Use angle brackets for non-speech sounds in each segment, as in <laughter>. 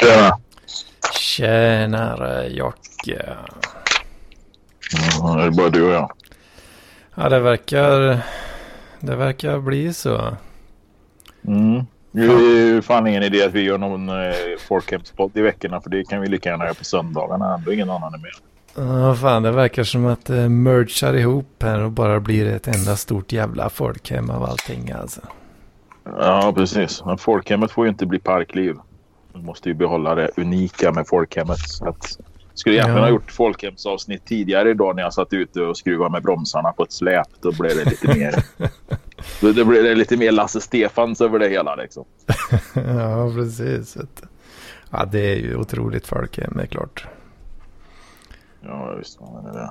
Tjena. Tjenare Jocke. Ja, det är bara du och jag. Ja, det verkar, det verkar bli så. Mm. Det är ju fan ingen idé att vi gör någon eh, folkhemspodd i veckorna för det kan vi lika gärna göra på söndagarna. Ändå ingen annan är med. Ja, fan, det verkar som att det mergar ihop här och bara blir ett enda stort jävla folkhem av allting alltså. Ja, precis. Men folkhemmet får ju inte bli parkliv. Vi måste ju behålla det unika med folkhemmet. Så att, skulle egentligen Ja. ha gjort folkhemsavsnitt tidigare idag när jag satt ute och skruvade med bromsarna på ett släp. Då blev det lite mer... <laughs> då blev det lite mer Lasse Stefans över det hela liksom. <laughs> ja, precis. Ja, det är ju otroligt folkhem, det är klart. Ja, visst var det det.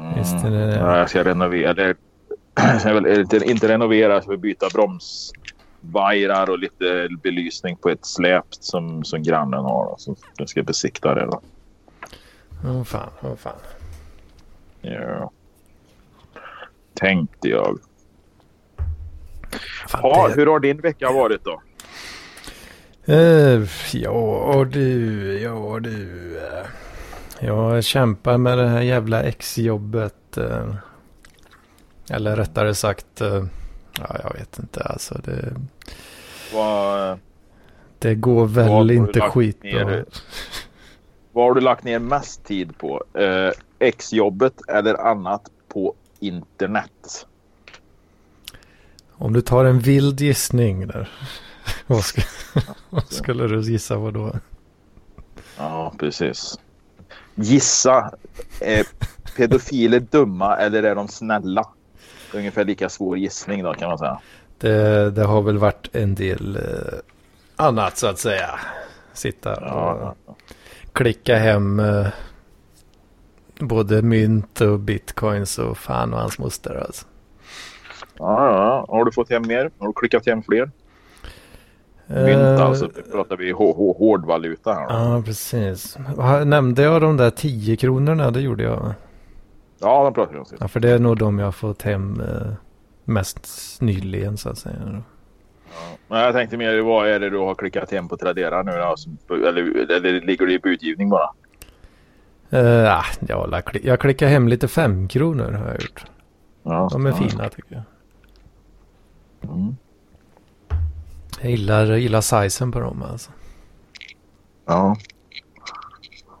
Mm. Visst är det det. Ja, jag ska renovera. <clears throat> Ska väl inte, renovera, jag ska byta bromsvajrar och lite belysning på ett släp som, som grannen har. då. Så jag ska besikta det. Då. Åh fan, åh fan. Ja. Tänkte jag. fan det- hur har din vecka varit då? Eh, ja du, ja du. eh. Jag kämpar med det här jävla exjobbet. eh. Eller rättare sagt, eh, ja jag vet inte alltså. Det, Vad, det går väl inte skitbra. vad har du lagt ner mest tid på? Eh, Exjobbet eller annat på internet? Om du tar en vild gissning där. <laughs> vad, ska, vad skulle du gissa på då? Ja, precis. Gissa. Är pedofiler dumma eller är de snälla? Ungefär lika svår gissning då kan man säga. Det, det har väl varit en del eh, annat så att säga. Sitta och Ja, klicka hem eh, både mynt och bitcoins och fan och hans moster alltså. ja, ja. Har du fått hem mer? Har du klickat hem fler? Mynt Eh, alltså. Nu pratar vi hå- hå- hårdvaluta här. Ja, precis. Nämnde jag de där 10 kronorna? Det gjorde jag. Ja, de pratar vi om. Ja, för det är nog de jag har fått hem eh, mest nyligen så att säga. Men jag tänkte mer, vad är det du har klickat hem på Tradera nu då? Eller, eller ligger det i budgivning bara? Uh, ah, jag, jag klickar hem lite 5 kronor har jag gjort. Ja, De är ja. fina tycker jag. Mm. Jag gillar, jag gillar sizen på dem alltså. Ja.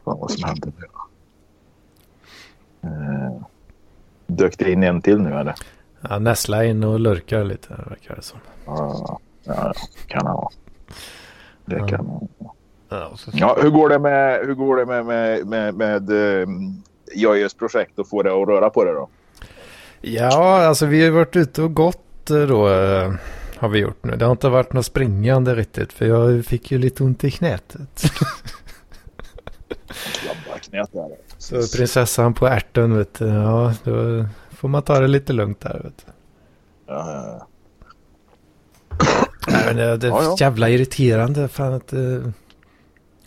Fan vad som hände nu. Eh, dök det in en till nu eller? Ja, Näsla in och lurkar lite verkar det som. Ja, ja, kan han ha. Det Ja. kan han ha. Ja, och så- Ja, hur går det med, hur går det med, med, med, med uh, Jöjes projekt att få det att röra på det då? Ja, alltså vi har varit ute och gått eh, då. eh, Har vi gjort nu. Det har inte varit något springande riktigt. För jag fick ju lite ont i knät. <laughs> Klabba knät där. Så prinsessan på ärten vet du. Ja, då får man ta det lite lugnt där vet du. Ja, ja, ja. Nej, men det, det är Ja, ja. jävla irriterande. Fan att det...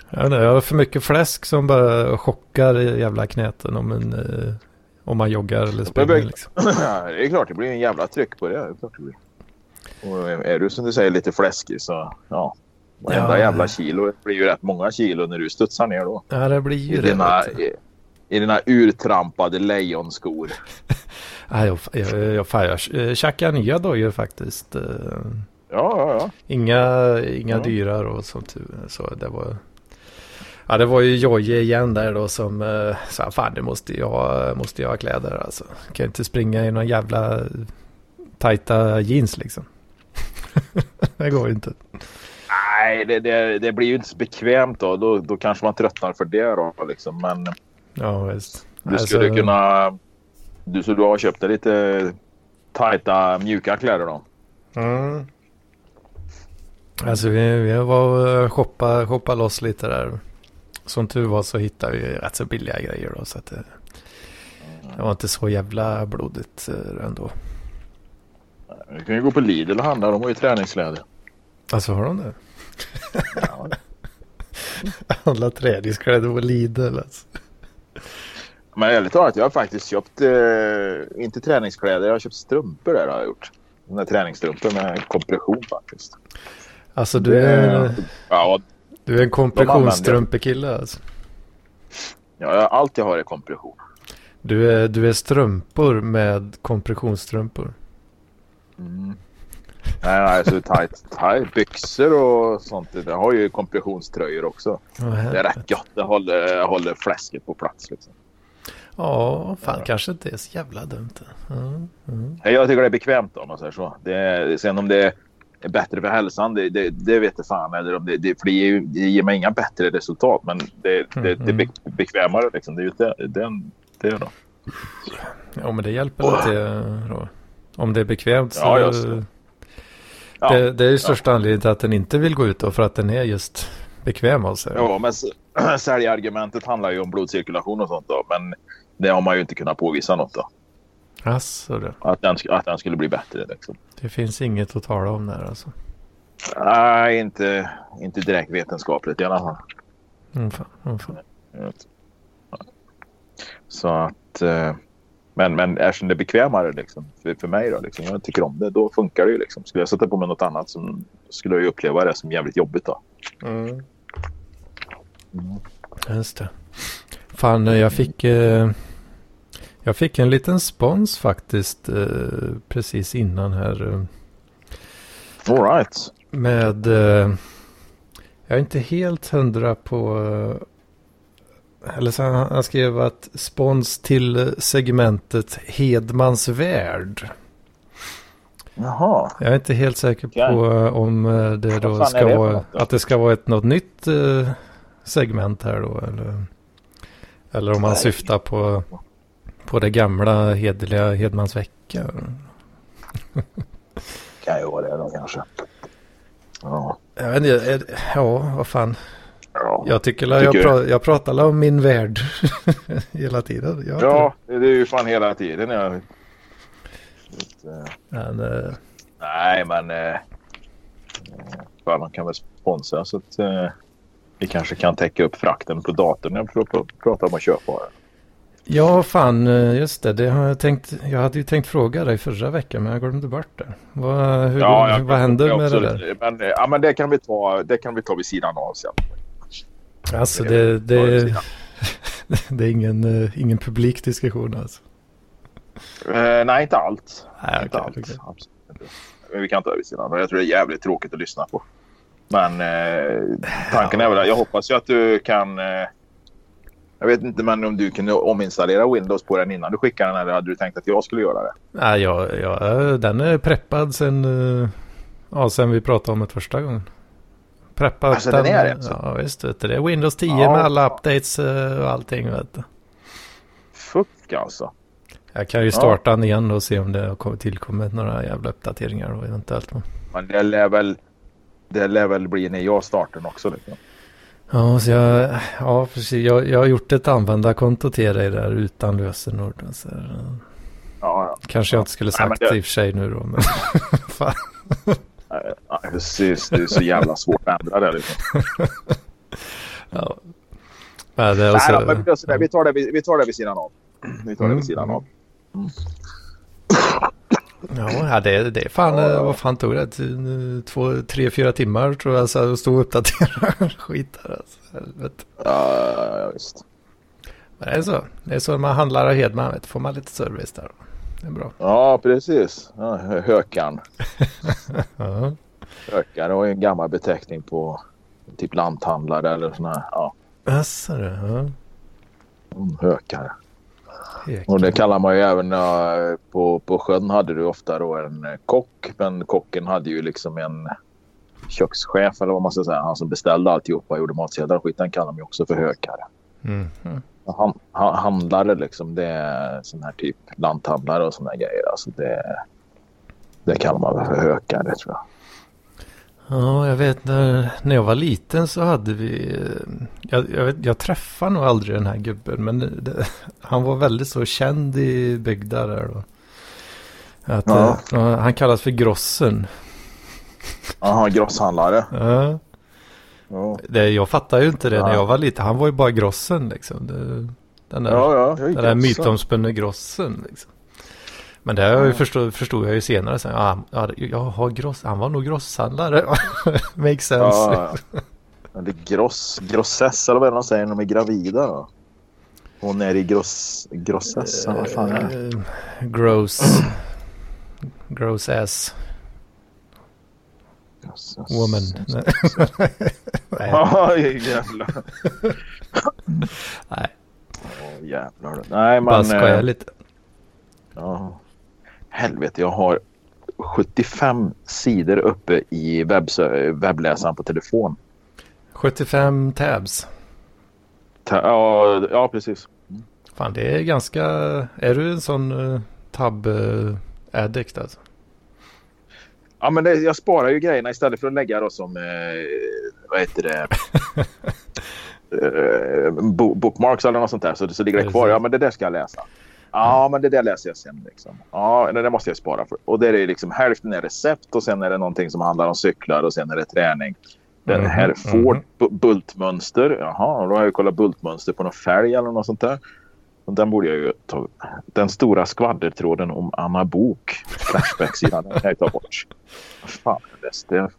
Jag, inte, jag har för mycket fläsk som bara chockar i jävla knäten om, en, eh, om man joggar eller springer. Liksom. <clears throat> Ja, det är klart, det blir en jävla tryck på det. det, är klart det blir. Och är du som du säger lite fläskig så ja. Varenda Ja. jävla kilo blir ju rätt många kilo när du studsar ner då. Ja, det blir ju I det. dina. I, dina urtrampade lejonskor. <laughs> Ja, jag, jag, jag, fan, jag eh, tjackar nya dojor faktiskt. eh. Ja, ja, ja. Inga, inga Ja. dyra då som tur så det var. Ja det var ju Jojje igen där då som eh, sa fan det måste jag, måste jag ha kläder alltså. Kan jag inte springa i någon jävla tajta jeans liksom. <laughs> det går ju inte. Nej, det, det, det blir ju inte så bekvämt då. då. Då kanske man tröttnar för det då. Liksom. Men Ja visst. du skulle Alltså, kunna... Du, så du har köpt dig lite tajta mjuka kläder då? Mm. Alltså vi, vi var shoppa, shoppa loss lite där. Som tur var så hittade vi rätt så billiga grejer då. Så att det, det var inte så jävla blodigt eh, ändå. Du kan ju gå på Lidl och handla. De har ju träningskläder. Alltså har de det? Ja. <laughs> Alla träningskläder på Lidl alltså. Men ärligt talat, jag har faktiskt köpt, eh, inte träningskläder, jag har köpt strumpor där har jag gjort. Där träningsstrumpor med kompression faktiskt. Alltså du är, Det- Ja, du är en kompressionsstrumpekille alltså. ja, allt jag har är kompression. Du är, du är strumpor med kompressionsstrumpor. Mm. Nej, nej, så tight, tight byxor och sånt. Det har ju kompressionströjor också. Ja, Det är rätt gött. Det håller, håller fläsket på plats. Liksom. Ja, fan kanske inte är så jävla dumt. Mm, mm. Jag tycker det är bekvämt om man säger så. Det sen om det är bättre för hälsan, det, det, det vet jag fan. Eller om det, det, för det, ger, det ger mig inga bättre resultat. Men det, det, det är be, bekvämare liksom. Det är ju det, det, det är då. Ja, men det hjälper lite då. Om det är bekvämt så... Ja, just det. Ja, det, det är ju största anledningen till att den inte vill gå ut då, för att den är just bekväm av sig. ja, men <clears throat> säljargumentet handlar ju om blodcirkulation och sånt då. Men det har man ju inte kunnat påvisa något då. Alltså, det, Att den, att den skulle bli bättre liksom. det finns inget att tala om där alltså. Nej, inte, inte direkt vetenskapligt i alla fall. Mm, fan, mm, fan. Så att... eh, Men, men eftersom det är bekvämare liksom, för, för mig då, liksom, jag tycker om det, då funkar det ju. Liksom. Skulle jag sätta på mig något annat så skulle jag ju uppleva det som jävligt jobbigt då. Mm. Just det. Fan, jag fick... Eh, jag fick en liten spons faktiskt eh, precis innan här. Eh, All right. med... Eh, jag är inte helt hundra på... Eh, eller så han, han skrev att spons till eh, segmentet Hedmans värld. Jaha. Jag är inte helt säker på eh, om det då ska det vara... Att det ska vara ett något nytt segment här då. Eller, eller om man Nej. syftar på, på det gamla hederliga Hedmans vecka. <laughs> Kan ju vara det då kanske. Ja. Jag vet inte, ja vad fan. Ja. Jag tycker, la- jag, Tycker- pra, jag pratar om min värld <laughs> hela tiden. Jag, ja, det är ju fan hela tiden. Jag... Men, eh, Nej, men... Eh... Fan, man kan väl sponsra så att eh... vi kanske kan täcka upp frakten på datorn när jag pr- pr- pratar om att köpa ja, fan, eh, just det. det har jag, tänkt, jag hade ju tänkt fråga dig förra veckan, men jag glömde bort det. Vad, hur, Ja, vad händer med det där? Men, eh, ja, men det kan vi ta, det kan vi ta vid sidan av sen. Alltså, det- det, det, <laughs> det är ingen, eh, ingen publik diskussion alltså. Eh, nej, inte allt. Nej, inte okej, allt. okej. Absolut. Men vi kan ta det vid sidan av. Jag tror det är jävligt tråkigt att lyssna på. Men eh, tanken är väl att jag hoppas ju att du kan... Eh, jag vet inte men om du kunde ominstallera Windows på den innan du skickade den eller hade du tänkt att jag skulle göra det? Nej, ja, ja, eh, den är preppad sen, eh, ja, sen vi pratade om det första gången. Preppa upp Alltså, den är det alltså? Ja, visst vet du. Det är Windows 10 Ja, med alla updates eh, och allting vet du. Fuck alltså. Jag kan ju starta den igen och se om det har kommit- tillkommit några jävla uppdateringar då eventuellt. Men det lär väl, det lär väl bli när jag startar också. Liksom. Ja, så jag, ja precis. Jag, jag har gjort ett användarkonto till dig där utan lösenord. Så, eh, Ja, ja. kanske jag inte skulle Nej, sagt det- det i och för sig nu då. Men <laughs> fan. Nej, nej, Det är, så jävla svårt att ändra det. Liksom. Ja. Men det är Nej, också, då, men vi, tar det, vi tar det vid sidan av. Vi tar det Mm. vid sidan av. Ja, det, det är fan, Ja, eh, vad fan tog det? Två, tre, fyra timmar tror jag så att stå och uppdatera <laughs> skit där. Alltså. Helvete. Ja, visst. Men det är så. Det är så man handlar av Hedman, vet, får man lite service där. Det är bra. Ja, precis. Ja, hö- hökan. <laughs> Ja. Hökare var en gammal beteckning på typ lanthandlare eller såna här. Ja, Jaså du. Ja. mm, hökare. Hek. Och det kallar man ju även eh, på, på sjön hade du ofta då en eh, kock. Men kocken hade ju liksom en kökschef eller vad man ska säga. Han som beställde alltihopa och gjorde matsedlar och skit. Den kallar man ju också för hökare. Mm. Mm. Han, han, handlare liksom, det är sån här typ lanthandlare och såna här grejer. Alltså det, det kallar man väl för hökare tror jag. Ja, jag vet när, när jag var liten så hade vi... eh, Jag, jag, vet, jag träffade nog aldrig den här gubben. Men det, han var väldigt så känd i bygda där då. Att, Ja. eh, han kallas för Grossen. Jaha, grosshandlare. <laughs> Ja. Ja, Det, jag fattar ju inte det när Ja. jag var liten. Han var ju bara grossen liksom. Det, den där, ja. ja den där mytomspunne grossen liksom. Men det jag förstod, förstod jag ju senare sen. Ja, ja, jaha, gross, han var nog grosshandlare. <laughs> Makes sense. Ja, ja. det är gross, grossess eller vad de säger när de är gravida då? Hon är i gross, grossess, vad fan är det? Eh, Gross. Gross ass Grossess. woman. <laughs> Nej. Ja, jävlar. Nej, Åh, jävlar. Nej, bara men... skojar eh, lite. Ja. Helvete, jag har 75 sidor uppe i webbläsaren på telefon. 75 tabs. Ta- ja, ja, precis. Fan, det är ganska... Är du en sån uh, tab-addict alltså? Ja, men det, jag sparar ju grejerna istället för att lägga då som... Eh, vad heter det? <laughs> eh, bo- bookmarks eller något sånt där. Så, så ligger det kvar. Ja, men det där ska jag läsa. Ja, men det där läser jag sen. Liksom. Ja, det där måste jag spara för. Och det är liksom hälften är recept och sen är det någonting som handlar om cyklar och sen är det träning. Den Mhm, här mhm. Ford bu- bultmönster. Jaha, då har jag kollat bultmönster på någon fälg eller något sånt där. Och den borde jag ju ta. Den stora skvaddertråden om Anna Bok. Flashback-sidan. Den kan jag ta bort. Vad fan är det?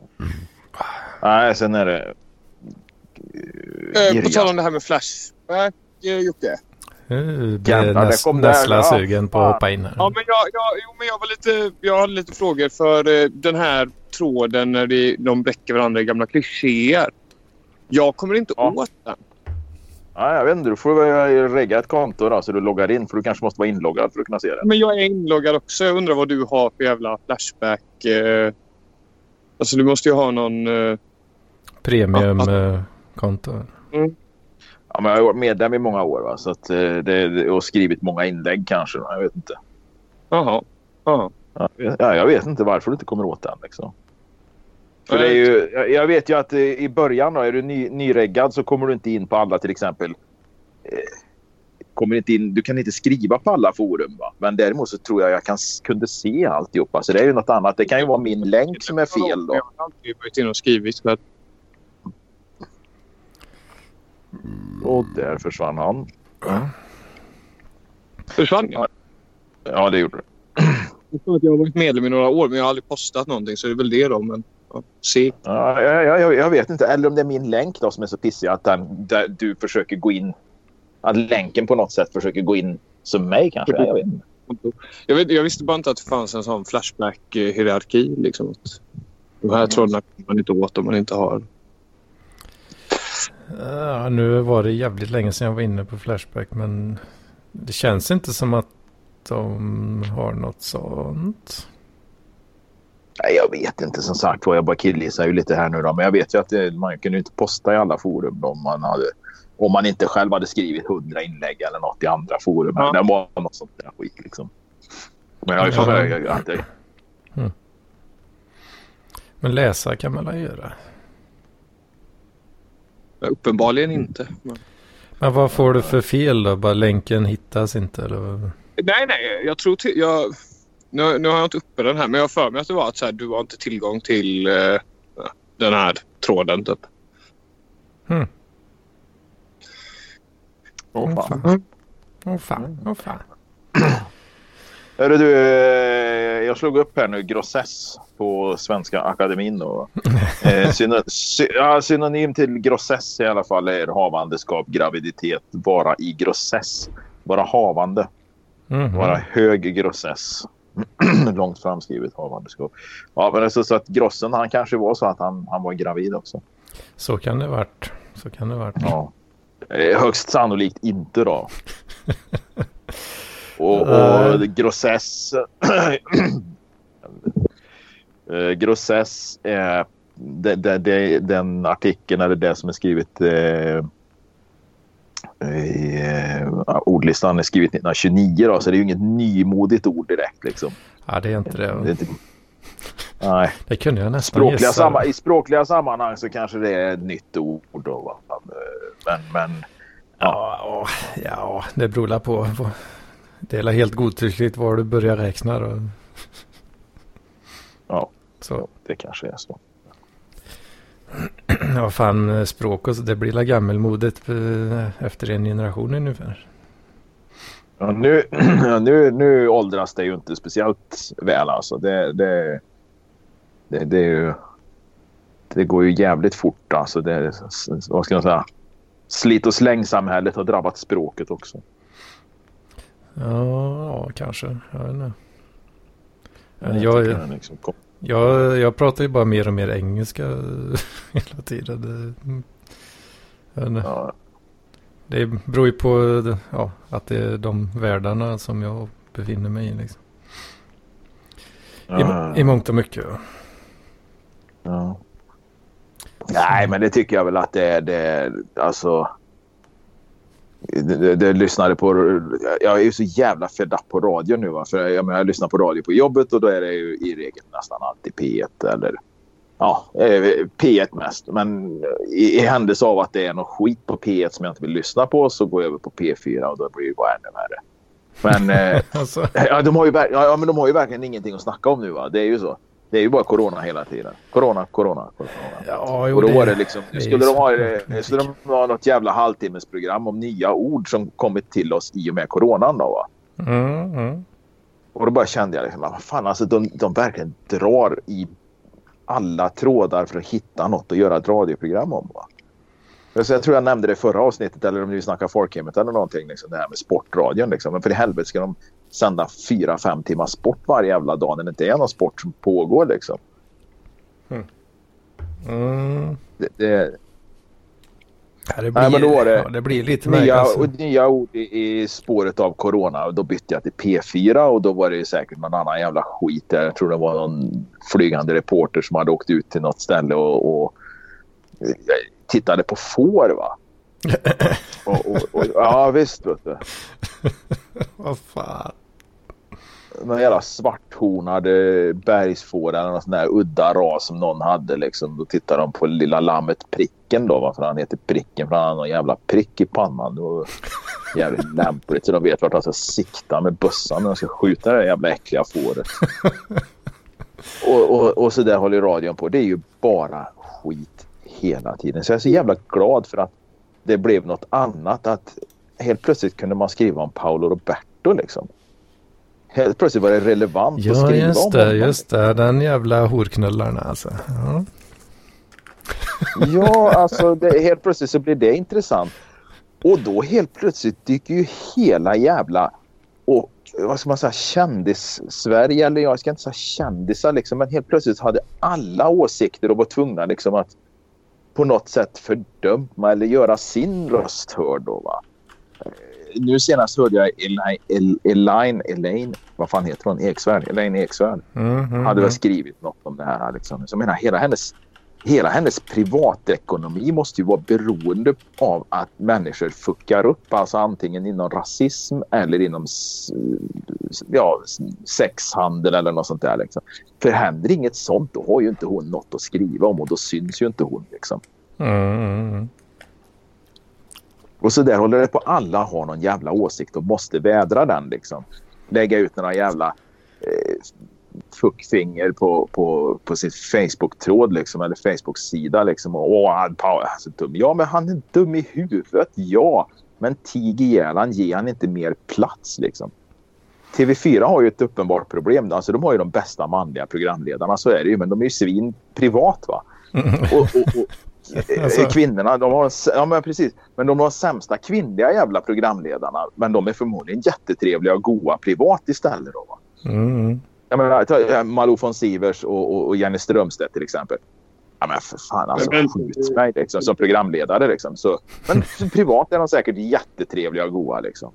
Nej, sen är det... Eh, på Irja. tal om det här med Flashback, eh, Jocke. Uh, det Jävlar, är det näs, kom där. näsla Ja, sugen på att hoppa in här. Ja, men jag, jag, jo, men jag, var lite, jag hade lite frågor för eh, den här tråden när det, de bräcker varandra i gamla klichéer. Jag kommer inte Ja. åt den. Ja, jag vet inte. Du får väl regga ett konto då så du loggar in. För du kanske måste vara inloggad för att kunna se det. Men jag är inloggad också. Jag undrar vad du har för jävla Flashback. Eh, alltså du måste ju ha någon... Eh, Premiumkonto. Ja, men jag har varit medlem i många år va? Så att, eh, det, och skrivit många inlägg kanske. Jag vet inte. Jaha. Ja, ja, jag vet inte varför du inte kommer åt den. Liksom. För det är ju, jag- vet ju att eh, i början då, är du ny, nyreggad så kommer du inte in på alla till exempel. Eh, kommer inte in, du kan inte skriva på alla forum. Va? Men däremot så tror jag jag kan, kunde se alltihopa. Så det är ju något annat. Det kan ju vara min länk som är fel. Då. Jag har alltid varit inne och skrivit. Så att, Och där försvann han. försvann jag? Ja, det gjorde det. Jag tror att jag har varit medlem i några år men jag har aldrig postat någonting så det är väl det då. Men, ja, se. Ja, jag, jag, jag vet inte. Eller om det är min länk då som är så pissig att den, där du försöker gå in. Att länken på något sätt försöker gå in som mig kanske. Jag vet inte. Jag, vet, jag visste bara inte att det fanns en sån Flashback-hierarki. Liksom. De här trådarna kommer man inte åt om man inte har... Ja, nu var det jävligt länge sedan jag var inne på Flashback men det känns inte som att de har något sånt. Nej, jag vet inte som sagt vad Jag bara killgissar ju lite här nu då. Men jag vet ju att det, man kunde ju inte posta i alla forum om man, hade, om man inte själv hade skrivit hundra inlägg eller något i andra forum. Ja. Det var något sånt där skit liksom. Men jag har ju för mig att det, Men läsa kan man väl göra. Uppenbarligen inte. Men... Men vad får du för fel då? Bara länken hittas inte eller? Nej, nej. Jag tror till... Jag... Nu, nu har jag inte uppe den här men jag har för mig att det var att så här, du har inte tillgång till eh, den här tråden. Typ. Hmm. Åh, fan. fan. Åh fan, åh fan. Hörru du, eh, jag slog upp här nu grossess på Svenska Akademin. Då. Eh, <laughs> syno, sy, ja, synonym till grossess i alla fall är havandeskap, graviditet, vara i grossess. Vara havande, Mhm. vara hög grossess. <clears throat> Långt framskrivet havandeskap. Ja, men är så, att grossen han kanske var så att han, han var gravid också. Så kan det varit. Så kan det varit. Ja. Eh, Högst sannolikt inte då. <laughs> Och, och grossess. Eh, grossess är det, det, det, den artikeln eller det som är skrivet eh, i eh, ordlistan är skrivet 1929 då, så det är ju inget nymodigt ord direkt liksom. Ja, det är inte Det är det. inte, nej. Det kunde jag nästan Språkliga samma, I språkliga sammanhang så kanske det är ett nytt ord. Då, va? Men, men Ja, ja, ja, det beror på. Det är helt godtyckligt var du börjar räkna då. Ja. Så, det kanske är så. ja fan, språk och så, det blir la gammelmodigt eh, efter en generation ungefär. Ja, nu, <clears throat> nu, nu åldras det ju inte speciellt väl alltså. Det, det, det, det, är ju, det går ju jävligt fort alltså. Det, vad ska man säga? Slit och släng-samhället har drabbat språket också. Ja, ja kanske. Jag vet inte. Jag, Jag, liksom, jag, jag pratar ju bara mer och mer engelska <laughs> hela tiden. Det, jag vet inte. ja, det beror ju på ja, att det är de världarna som jag befinner mig i. Liksom. ja, I, I mångt och mycket. ja. Nej, men det tycker jag väl att det är. Det, alltså, det, lyssnade på... Jag är ju så jävla fed up på radio nu. Va? För jag, menar, jag lyssnar på radio på jobbet och då är det ju i regel nästan alltid P1 eller... Ja, eh, P1 mest. Men i, i händelse av att det är något skit på P1 som jag inte vill lyssna på så går jag över på P4 och då blir det bara ännu värre. Men, eh, <laughs> Alltså, ja, de har ju, ja, men de har ju verkligen ingenting att snacka om nu. Va? Det är ju så. Det är ju bara corona hela tiden. Corona, corona, corona. ja, jo, Och då var det liksom, det skulle de, ha, skulle de ha något jävla halvtimmesprogram om nya ord som kommit till oss i och med coronan då va? Mm, mm. Och då bara kände jag liksom, vad fan alltså de, de verkligen drar i alla trådar för att hitta något att göra ett radioprogram om va? Så jag tror jag nämnde det i förra avsnittet eller om vi snackar folkhemmet eller någonting. Liksom, det här med sportradion. Liksom. Men för i helvete ska de sända fyra, fem timmar sport varje jävla dag när det inte är någon sport som pågår. Liksom. Mm. Det, det, Ja, det, blir, Nej, men då var det ja, det blir lite nya, Alltså. och nya ord i, i spåret av corona. Och då bytte jag till P4 och då var det ju säkert någon annan jävla skit där. Jag tror det var någon flygande reporter som hade åkt ut till något ställe och, och eh, tittade på får va. <laughs> och, och, och, ja visst vet du. Vad fan. Någon jävla svarthornad eh, bergsfår eller någon sån där udda ras som någon hade liksom. Då tittar de på lilla lammet Pricken då. Varför han heter Pricken. För han har någon jävla prick i pannan. Det var jävligt <laughs> lämpligt så de vet vart de ska sikta med bössan när de ska skjuta det jävla äckliga fåret. <laughs> och, och, och så där håller radion på. Det är ju bara skit hela tiden. Så jag är så jävla glad för att det blev något annat. Att helt plötsligt kunde man skriva om Paolo Roberto liksom. Helt plötsligt var det relevant att Ja, skriva just om det, honom. just det. Den jävla horknullarna alltså. Ja. Ja, alltså det, helt plötsligt så blir det intressant. Och då helt plötsligt dyker ju hela jävla och vad ska man säga kändis-Sverige eller jag ska inte säga kändisar liksom men helt plötsligt hade alla åsikter och var tvungna liksom att på något sätt fördöma eller göra sin röst hörd då va. Nu senast hörde jag Elaine, El- Elaine, Elaine vad fan heter hon? Eksvärd? Elaine Eksvärd Mm, mm, hade väl skrivit något om det här. Liksom. Så jag menar, hela hennes, hela hennes privatekonomi måste ju vara beroende av att människor fuckar upp. Alltså antingen inom rasism eller inom ja, sexhandel eller något sånt där. Liksom. För händer inget sånt då har ju inte hon något att skriva om och då syns ju inte hon. Liksom. Mm. Och så där håller det på. Alla har någon jävla åsikt och måste vädra den. Liksom. Lägga ut några jävla eh, fuckfinger på, på, på sin Facebook-tråd liksom, eller Facebook-sida. Liksom. Och, Åh, han Paul är så dum. Ja, men han är dum i huvudet. Ja, men tig ihjäl han. Ge han inte mer plats. Liksom. TV4 har ju ett uppenbart problem. Alltså, de har ju de bästa manliga programledarna. Så är det ju. Men de är ju svin privat. va. Och, och, och, Alltså- eh, Kvinnorna, de har, ja men precis. Men de har sämsta kvinnliga jävla programledarna. Men de är förmodligen jättetrevliga och goa privat istället. Då, va? Mm, mm. Jag menar, ta, eh, Malou von Sivers och, och, och Jenny Strömstedt till exempel. Ja men för fan alltså, Men- skjut mig liksom, som programledare. Liksom. Så, men <laughs> privat är de säkert jättetrevliga och goa. Liksom.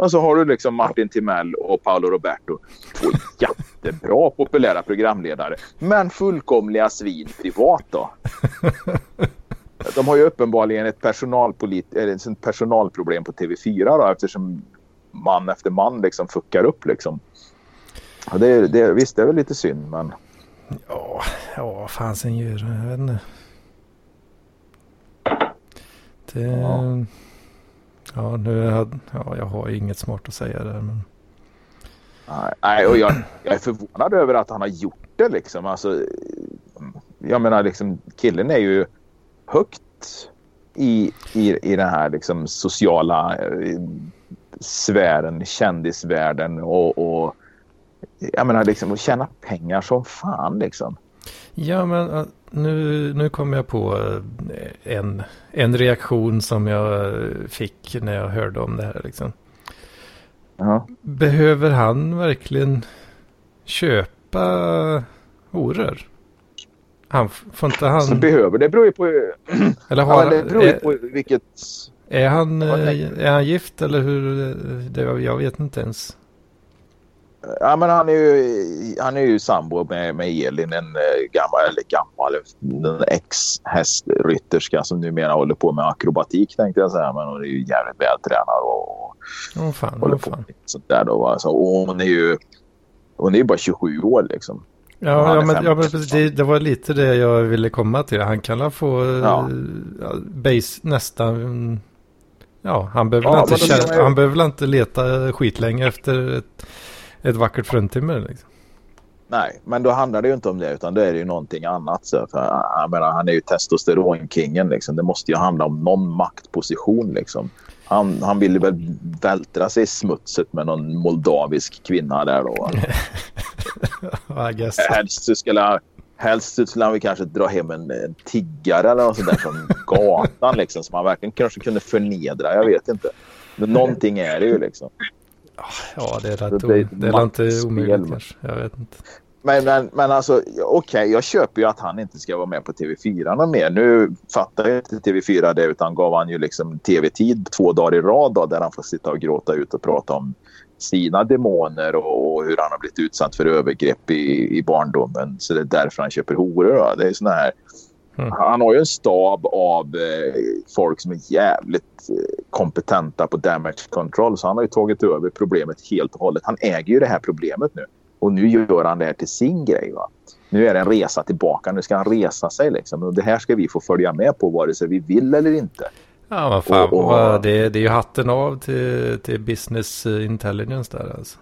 Och så har du liksom Martin Timell och Paolo Roberto. Två jättebra populära programledare. Men fullkomliga svin privat då. <laughs> De har ju uppenbarligen ett personalpolit- eller ett personalproblem på TV4 då, eftersom man efter man liksom fuckar upp. Liksom. Det, det, visst, det är väl lite synd, men... Ja, ja, fan sen gör? Jag vet inte. Det... Ja. Ja, nu hade, ja, jag har inget smart att säga där. Men... Nej, och jag, jag är förvånad över att han har gjort det. Liksom. Alltså, jag menar, liksom, killen är ju högt i, i, i den här liksom sociala eh, sfären, kändisvärlden och, och jag menar liksom att tjäna pengar som fan liksom. Ja, men uh, nu, nu kom jag på uh, en, en reaktion som jag uh, fick när jag hörde om det här. Liksom. Ja. Behöver han verkligen köpa horor? Han får inte han... Så behöver, det beror ju på... Eller Ja, har, men det beror ju är, på vilket... är, han, eh, är han gift eller hur? Det, jag vet inte ens. Ja, men han är ju, han är ju sambo med, med Elin, en eh, gammal, eller gammal, en ex-hästrytterska som numera håller på med akrobatik tänkte jag säga. Men hon är ju jävligt vältränad och Åh fan, håller åh på fan. med sånt där då. Alltså, och hon är ju hon är ju bara 27 år liksom. Ja, ja, men, ja, men 50. precis, det, det var lite det jag ville komma till. Han kan få eh, Ja. base nästan... Ja, han behöver, Ja, inte, han behöver inte leta skitlänge efter ett, ett vackert fruntimmer. Liksom. Nej, men då handlar det ju inte om det utan det är det ju någonting annat. Så för, jag menar, han är ju testosteronkingen liksom. Det måste ju handla om någon maktposition liksom. Han, han ville väl vältra sig i smutset med någon moldavisk kvinna där då. <laughs> Helst så skulle, helst så skulle han väl kanske dra hem en, en tiggare eller något sånt där från gatan liksom. Som han verkligen kanske kunde förnedra. Jag vet inte. Men någonting är det ju liksom. Ja, det är rätt Det det är inte omöjligt men- kanske. Jag vet inte. Men, men, men alltså, okej, jag köper ju att han inte ska vara med på TV4 någon mer. Nu fattar ju inte TV4 det utan gav han ju liksom TV-tid två dagar i rad då, där han får sitta och gråta ut och prata om sina demoner och, och hur han har blivit utsatt för övergrepp i, i barndomen. Så det är därför han köper horor. Då. Det är såna här, Mm. Han har ju en stab av eh, folk som är jävligt eh, kompetenta på damage control. Så han har ju tagit över problemet helt och hållet. Han äger ju det här problemet nu. Och nu gör han det här till sin grej. Va? Nu är det en resa tillbaka. Nu ska han resa sig. Liksom. Och det här ska vi få följa med på vare sig vi vill eller inte. Ja, vad fan. Och- och- det, det är ju hatten av till, till business eh, intelligence där alltså.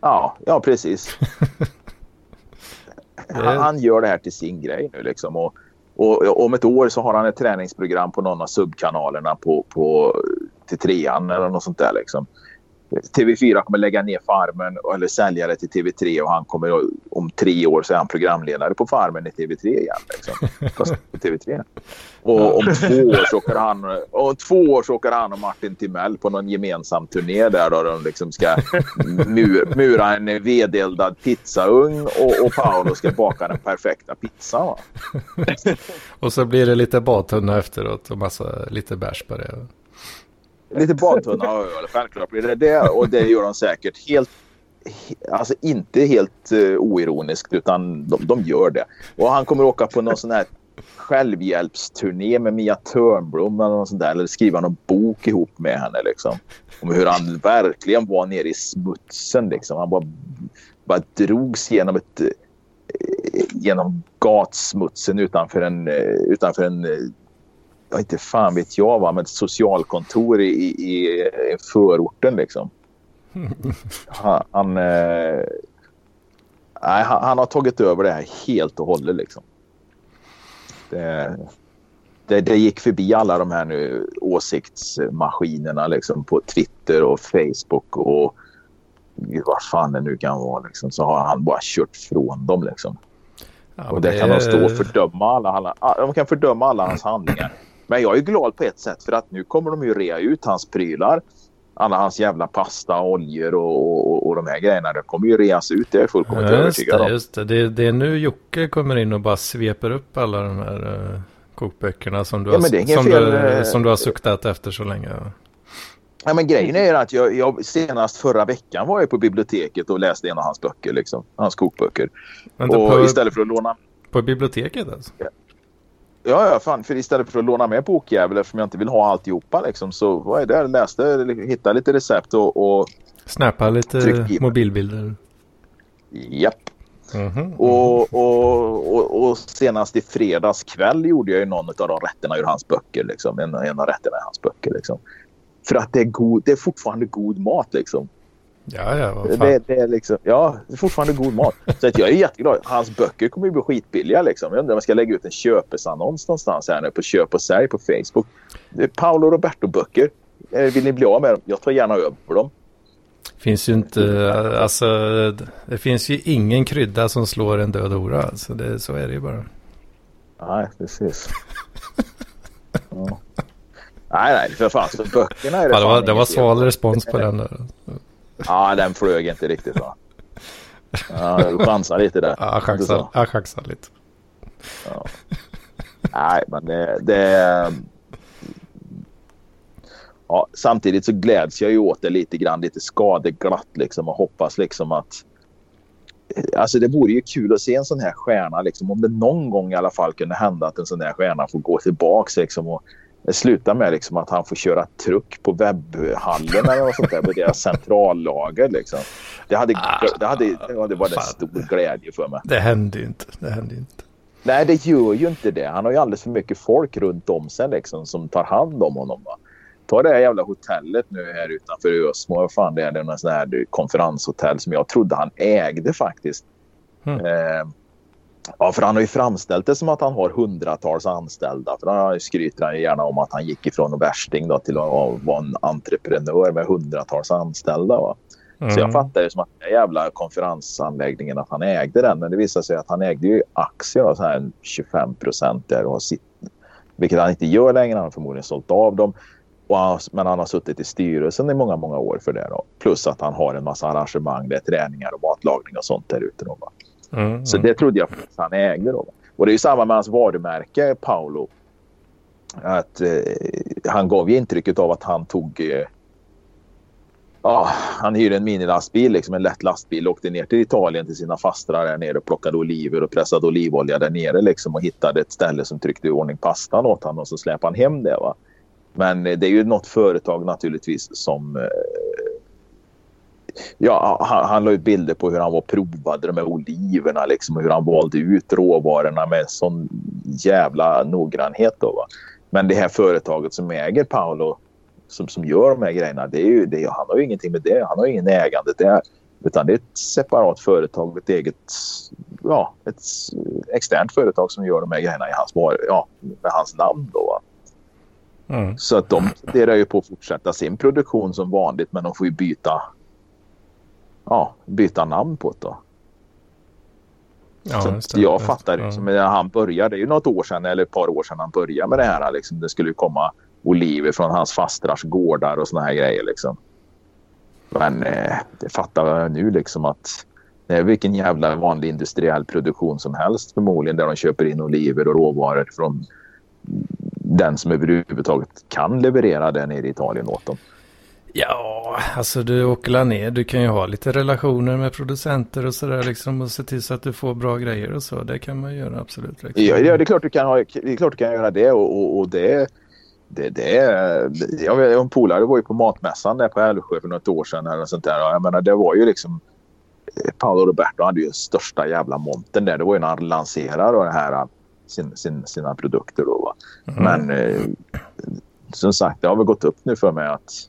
Ja, ja precis. <laughs> Han, han gör det här till sin grej nu. Liksom. Och, och om ett år så har han ett träningsprogram på någon av subkanalerna på, på, till trean eller något sånt där. Liksom. TV4 kommer lägga ner Farmen eller sälja det till TV3 och han kommer om tre år så är han programledare på Farmen i TV3 igen. Liksom. Fast på TV3. <laughs> Och om två år så åker han, och två år så åker han och Martin Timell på någon gemensam turné där då de liksom ska mur, mura en vedeldad pizzaugn och, och Paolo ska baka den perfekta pizzan. <laughs> Och så blir det lite badtunna efteråt och massa, lite bärs på det. Lite badtunna och öl, självklart blir det det. Och det gör de säkert helt, he- alltså inte helt uh, oironiskt utan de, de gör det. Och han kommer åka på någon sån här självhjälpsturné med Mia Törnblom eller något sånt där. Eller skriva någon bok ihop med henne liksom. Om hur han verkligen var nere i smutsen liksom. Han bara, bara drogs genom ett eh, genom gatsmutsen utanför en, eh, utanför en ja, inte fan vet jag va, men ett socialkontor i, i, i förorten liksom. <laughs> Han, han, eh, nej, han, han har tagit över det här helt och hållet liksom. Det, det, det gick förbi alla de här nu åsiktsmaskinerna liksom på Twitter och Facebook och vad fan det nu kan vara liksom. Så har han bara kört från dem liksom. Ja, Och där kan de stå och fördöma alla, alla, de kan fördöma alla hans handlingar. Men jag är glad på ett sätt för att nu kommer de ju rea ut hans prylar. Alla hans jävla pasta, oljor och, och, och de här grejerna. Det kommer ju reas ut, det är jag fullkomligt just övertygad det, om. just det. det. Det är nu Jocke kommer in och bara sveper upp alla de här uh, kokböckerna som du, Ja, har, som, fel, du, eh, som du har suktat efter så länge. Ja, men grejen är att jag, jag senast förra veckan var jag på biblioteket och läste en av hans böcker, liksom, hans kokböcker. Vänta, och på, istället för att låna på biblioteket alltså? Ja, ja, fan. För istället för att låna med bokjävel eftersom jag inte vill ha alltihopa liksom, så var jag där, läste, hittade lite recept och, och Snappa lite mobilbilder. japp. Mhm. Och, och, och, och senast i fredags kväll gjorde jag ju någon av de rätterna ur hans böcker. Liksom. En, en av rätterna i hans böcker. Liksom. För att det är, god, det är fortfarande god mat. Liksom. Ja, ja, vad fan. Det, det är liksom, ja, det är fortfarande god mat. Så att jag är jätteglad. Hans böcker kommer ju bli skitbilliga. Liksom. Jag undrar om jag ska lägga ut en köpesannons någonstans här nu på köp och sälj på Facebook. Paolo Roberto-böcker. Eh, Vill ni bli av med dem? Jag tar gärna över dem. Finns ju inte, alltså det finns ju ingen krydda som slår en död hora. Alltså det, så är det ju bara. Nej, precis. Ja. Nej, nej, för fan. Så böckerna är det Ja, det var, det var på. respons på den där. <laughs> Ja, den flög inte riktigt va. Ja, du chansar lite där. Ja, jag chansar, jag chansar lite. Ja. Nej, men det... det ja, samtidigt så gläds jag ju åt det lite grann, lite skadeglatt liksom och hoppas liksom att... Alltså det vore ju kul att se en sån här stjärna liksom. Om det någon gång i alla fall kunde hända att en sån här stjärna får gå tillbaks liksom och sluta med liksom att han får köra truck på webbhallen eller något sånt där på deras centrallager liksom. Det hade, det hade, det varit en stor glädje för mig. Det hände ju inte. Det hände inte. Nej, det gör ju inte det. Han har ju alldeles för mycket folk runt om sig liksom, som tar hand om honom. Va? Ta det här jävla hotellet nu här utanför Ösmo. Vad fan det är. Det är någon sån här konferenshotell som jag trodde han ägde faktiskt. Mm. Eh, ja, för han har ju framställt det som att han har hundratals anställda. För han skryter han gärna om att han gick ifrån värsting då, till att vara en entreprenör med hundratals anställda. Va? Så jag fattar det som att den jävla konferensanläggningen att han ägde den. Men det visade sig att han ägde ju aktier så här 25 procent där. Och sitt, vilket han inte gör längre. Han har förmodligen sålt av dem. Han, men han har suttit i styrelsen i många, många år för det. Då. Plus att han har en massa arrangemang. Det är träningar och matlagning och sånt där ute. Då, va? Mm, Så det trodde jag att han ägde. Då. Och det är ju samma med hans varumärke, Paolo. Att, eh, han gav ju intrycket av att han tog... Eh, ja, han hyrde en minilastbil, liksom en lätt lastbil. Åkte ner till Italien till sina fastrar där nere och plockade oliver och pressade olivolja där nere. Liksom, och hittade ett ställe som tryckte i ordning pastan åt honom och så släpade han hem det. Va? Men eh, det är ju något företag naturligtvis som... Eh, Ja, han, han la ut bilder på hur han var provade de här oliverna liksom, och hur han valde ut råvarorna med sån jävla noggrannhet. Då, va? Men det här företaget som äger Paolo, som, som gör de här grejerna, det är ju, det, han har ju ingenting med det. Han har ju ingen ägande där. Utan det är ett separat företag, ett eget, ja, ett externt företag som gör de här grejerna i hans, ja, med hans namn. Då? Mm. Så att de funderar ju på att fortsätta sin produktion som vanligt men de får ju byta ja, byta namn på det då. Ja, just att jag Ja. fattar liksom, när han började, det är ju något år sedan eller ett par år sedan han började med det här. Liksom, det skulle komma oliver från hans fastrars gårdar och såna här grejer liksom. Men eh, det fattar jag nu liksom att det är vilken jävla vanlig industriell produktion som helst förmodligen där de köper in oliver och råvaror från den som överhuvudtaget kan leverera det nere i Italien åt dem. Ja, alltså du åker ner. Du kan ju ha lite relationer med producenter och sådär liksom och se till så att du får bra grejer och så. Det kan man göra absolut. Liksom. Ja, det är klart du kan, ha, det är klart du kan göra det och, och, och det, det, det, jag vet, en polare var ju på matmässan där på Älvsjö för något år sedan eller sånt där. Jag menar, det var ju liksom eh, Paolo Roberto hade ju största jävla monten där. Det var ju när han lanserade det här, sin, sin, sina produkter då. Mm. Men eh, som sagt, det har väl gått upp nu för mig att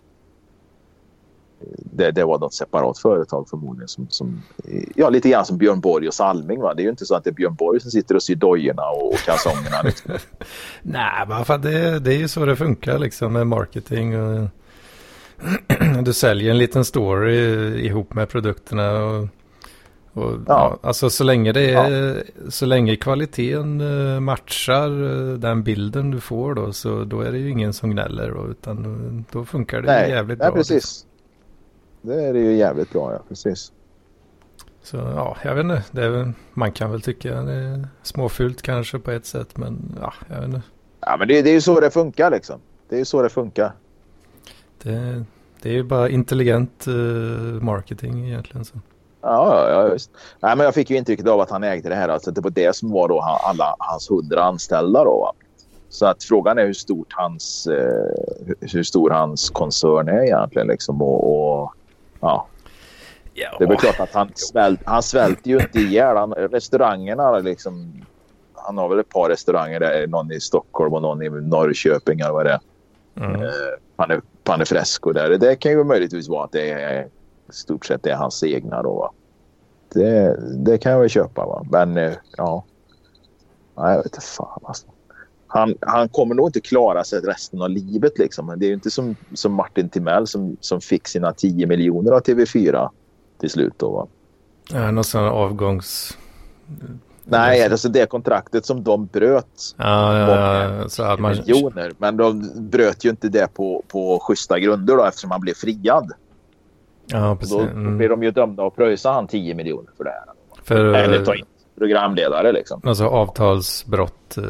det, det var något separat företag förmodligen. Som, som, ja, lite grann som Björn Borg och Salming. Va? Det är ju inte så att det är Björn Borg som sitter och syr dojorna och, och kalsongerna. Liksom. <laughs> Nej, men fan, det, det är ju så det funkar liksom med marketing. Och <clears throat> du säljer en liten story ihop med produkterna. Och, och, ja. Ja. alltså så länge det är, så länge kvaliteten eh, matchar eh, den bilden du får då, så då är det ju ingen som gnäller då, utan då, då funkar det Nej, jävligt nej bra. liksom. precis. Det är det ju jävligt bra, ja. Precis. Så ja, jag vet inte. Det är, väl- man kan väl tycka det är småfult kanske på ett sätt, men ja, jag vet inte. Ja, men det, det är ju så det funkar liksom. Det är ju så det funkar. Det, det är ju bara intelligent eh, marketing egentligen. Så. Ja, ja, visst. Nej, men jag fick ju intrycket av att han ägde det här. Alltså, det var det som var då han, alla hans hundra anställda. Då, va? Så att frågan är hur stort hans, eh, hur- hur stor hans koncern är egentligen. Liksom, och, och, ja. Ja, Det är väl klart att han, svält, han svälter ju inte ihjäl. Han, restaurangerna liksom, han har väl ett par restauranger. Där, någon i Stockholm och någon i Norrköping eller vad det är. Mm. Eh, Panne, Panne Fresco där. Det kan ju möjligtvis vara att det är stort sett är hans egna då. Va? Det, det kan jag väl köpa. Va? Men eh, ja. Nej, jag vet inte fan alltså. Han, han kommer nog inte klara sig resten av livet liksom. Det är ju inte som, som Martin Timell som, som fick sina 10 miljoner av TV4 till slut då va. Ja, någon sån avgångs... Nej, alltså det kontraktet som de bröt. Ja, ja, ja, så att man... miljoner. Men de bröt ju inte det på, på schyssta grunder då eftersom han blev friad. Ja, precis. Då, då Mm. blir de ju dömda att pröjsa han 10 miljoner för det här. För Eller ta in programledare liksom. alltså avtalsbrott. eh,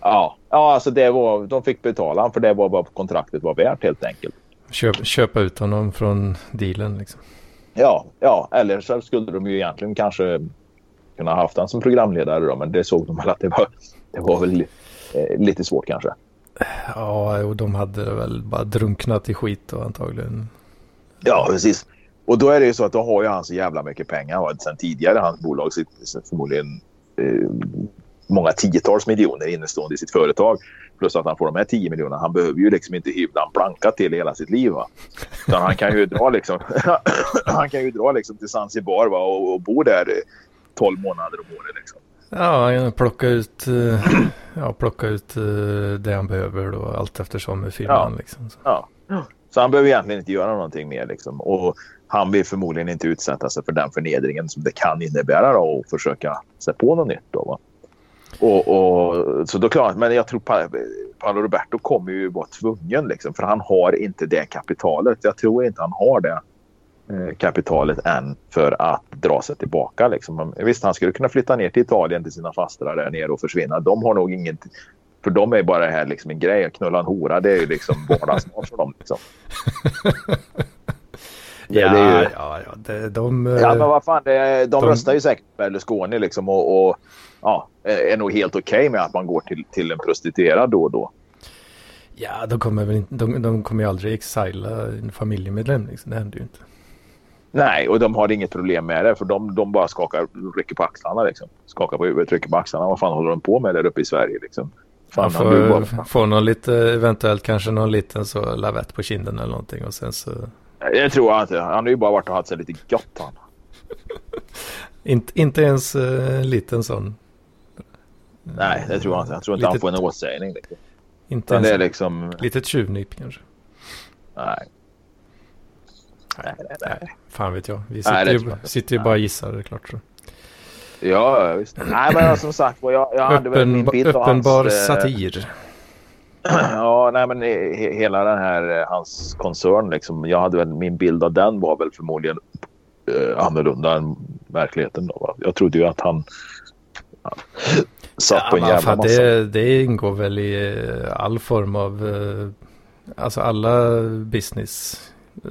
Ja, ja alltså det var, de fick betala för det var vad kontraktet var värt helt enkelt. Köp, köpa ut honom från dealen liksom. Ja, ja, eller så skulle de ju egentligen kanske kunna haft han som programledare då, men det såg de väl att det var, det var väl eh, lite svårt kanske. Ja, och de hade väl bara drunknat i skit då antagligen. Ja, precis. Och då är det ju så att då har ju han så jävla mycket pengar va, sen tidigare. Hans bolag sitter förmodligen eh, många tiotals miljoner innestående i sitt företag. Plus att han får de här 10 miljonerna. Han behöver ju liksom inte hyvla en planka till hela sitt liv. Va? Utan han kan ju dra liksom, <laughs> han kan ju dra liksom till Zanzibar va, och, och bo där eh, 12 månader om året. Liksom. Ja, plocka ut, eh, ja, plocka ut eh, det han behöver då allt eftersom med firman Ja. liksom. Så. Ja. Så han behöver egentligen inte göra någonting mer. Liksom. Och han vill förmodligen inte utsätta sig för den förnedringen som det kan innebära då, och försöka sig på något nytt. Då, va? Och, och, så då klart, men jag tror Pa- Paolo Roberto kommer ju vara tvungen liksom, för han har inte det kapitalet. Jag tror inte han har det eh, kapitalet än för att dra sig tillbaka. Liksom. Visst, han skulle kunna flytta ner till Italien till sina fastrar där nere och försvinna. De har nog inget för dem är bara det här liksom en grej. Att knulla en hora, det är ju liksom vardagsmat för dem. Liksom. <laughs> Det- Ja, det är ju- ja, ja, det, de... eh, Ja, men vad fan, det, de, de- röstar ju säkert på Berlusconi liksom och, och ja, är nog helt okej med att man går till, till en prostituerad då och då. Ja, de kommer väl inte, de, de kommer ju aldrig exila en familjemedlem liksom. Det händer ju inte. Nej, och de har inget problem med det för de, de bara skakar, rycker på axlarna liksom. Skakar på huvudet, rycker på axlarna. Vad fan håller de på med där uppe i Sverige liksom? Fan, får bara, få någon lite, eventuellt kanske någon liten så lavett på kinden eller någonting och sen så. Jag tror jag inte. Han har ju bara varit och haft sig lite gott han. <laughs> Inte, inte ens en liten sån. Nej, det tror jag inte. Jag tror inte han Litet- får en åtsägning. Liksom. Inte ens det är liksom... litet tjuvnyp kanske. Nej. Nej, nej, nej. Nej, fan vet jag. Vi Nej, sitter, det ju, sitter ju bara och gissar, det är klart. Så. Ja, visst. Nej, men som sagt jag, jag hade väl min Öppen, bild av uppenbar hans, eh, satir. <clears throat> Ja, nej men he, hela den här eh, hans koncern liksom. Jag hade väl min bild av den var väl förmodligen eh, annorlunda än verkligheten då. Va? Jag trodde ju att han ja, satt på en jävla fan, massa. det, det ingår väl i eh, all form av, eh, alltså alla business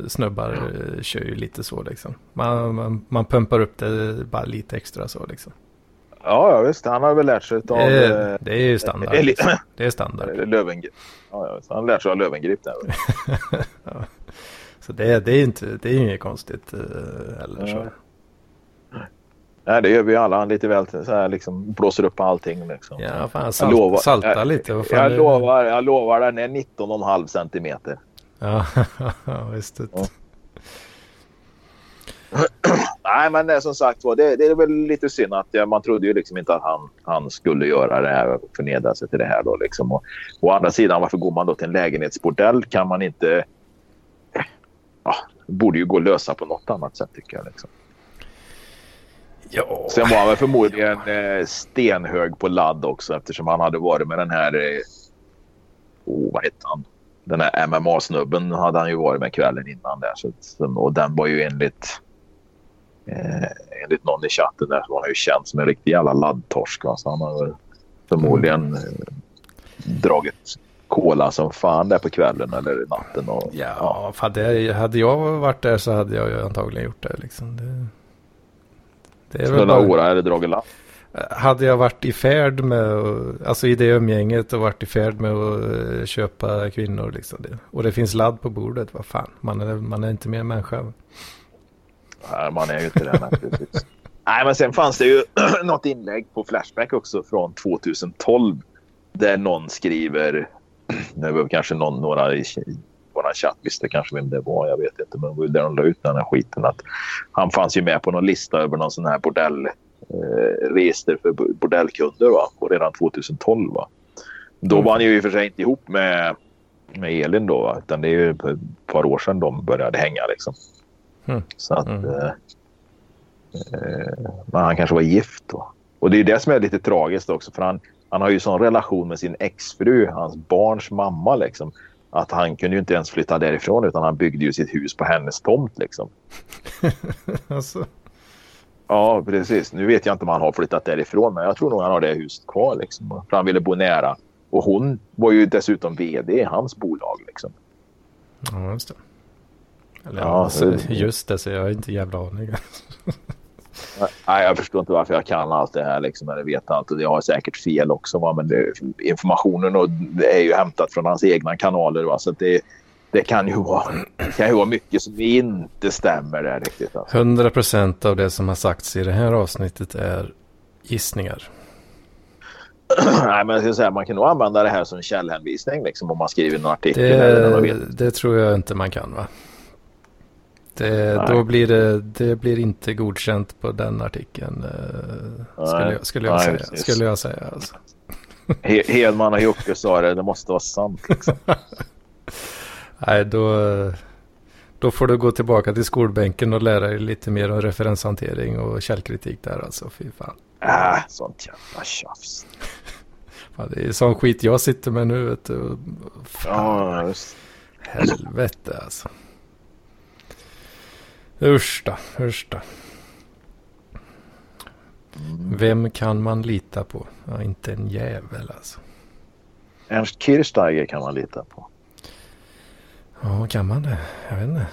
snubbar eh, kör ju lite så liksom. Man, man, man pumpar upp det bara lite extra så liksom. Ja, ja, visst. Han har väl lärt sig av Det, eh, det är ju standard. Liksom. <clears throat> Det är standard. Lövengrip. Ja, han har lärt sig av Lövengrip där. <laughs> Så det, det är inte, det är inget konstigt eh, heller. Så. Nej, det gör vi alla. Han lite väl så här liksom blåser upp allting liksom. Ja, fan Jag salt, lovar- salta jag- lite. Jag är- lovar, jag lovar den är 19,5 centimeter. <laughs> Ja, visst. Ja. <clears throat> <clears throat> Nej, men det, som sagt var, det, det är väl lite synd att ja, man trodde ju liksom inte att han, han skulle göra det här och förnedra sig till det här då liksom. Och, å andra sidan, varför går man då till en lägenhetsbordell? Kan man inte... Ja, det borde ju gå att lösa på något annat sätt tycker jag. Liksom. Ja, Sen var han väl förmodligen eh, stenhög på ladd också eftersom han hade varit med den här... Eh, oh, vad hette han? Den här MMA-snubben hade han ju varit med kvällen innan där. Så, och den var ju enligt... Eh, enligt någon i chatten där så var han ju känd som en riktig jävla laddtorsk. Va? Så han har väl förmodligen eh, dragit kola som fan där på kvällen eller natten. Och, ja, fan, det, hade jag varit där så hade jag ju antagligen gjort det. Liksom. Det, det är bara, hora eller dragit ladd. hade jag varit i färd med, alltså i det umgänget och varit i färd med att eh, köpa kvinnor. Liksom det. Och det finns ladd på bordet, vad fan, man är, man är inte mer människa. Man är ju inte det. <laughs> Nej, men sen fanns det ju <clears throat> något inlägg på Flashback också från 2012 där någon skriver, <clears throat> det var kanske någon, några i- någon chatt visste kanske vem det var. Jag vet inte. Men det var ju där de la ut den här skiten. Att han fanns ju med på någon lista över någon sån här bordell eh, register för bordellkunder va? Och redan 2012. Va? Då Mm. var han ju i och för sig inte ihop med, med Elin då. Va? Utan det är ju ett par år sedan de började hänga liksom. Mm. Så att... Mm. Eh, eh, men han kanske var gift då. Och det är det som är lite tragiskt också. För han, han har ju sån relation med sin exfru, hans barns mamma liksom. Att han kunde ju inte ens flytta därifrån utan han byggde ju sitt hus på hennes tomt liksom. <laughs> alltså, Ja, precis. Nu vet jag inte om han har flyttat därifrån, men jag tror nog han har det huset kvar. Liksom. För han ville bo nära. Och hon var ju dessutom vd i hans bolag. Liksom. ja just det. Eller Ja, alltså, det- just det, så jag har inte jävla aning. <laughs> Nej, jag förstår inte varför jag kan allt det här. Liksom, eller vet allt. Och jag har säkert fel också. Va? Men det, informationen och, det är ju hämtat från hans egna kanaler. Va? Så det, det kan ju vara, kan ju vara mycket som inte stämmer där riktigt. Alltså. 100% av det som har sagts i det här avsnittet är gissningar. <clears throat> Nej, men jag ska säga, man kan nog använda det här som källhänvisning liksom, om man skriver en artikel. eller Det, vet. det tror jag inte man kan va? Det, Nej. då blir det, det blir inte godkänt på den artikeln. eh, Skulle jag, skulle jag Nej, säga. precis. Skulle jag säga alltså. He- Hedman och Jocke sa det, det måste vara sant. Liksom. <laughs> Nej, då, då får du gå tillbaka till skolbänken och lära dig lite mer om referenshantering och källkritik där alltså. Fy fan. Äh, sånt jävla tjafs. <laughs> fan det är sån skit jag sitter med nu vet du. Fan, Ja, just. helvete alltså. Usch då, usch då. Vem kan man lita på? Ja, inte en jävel alltså. Ernst Kirchsteiger kan man lita på. Ja, kan man det? Jag vet inte.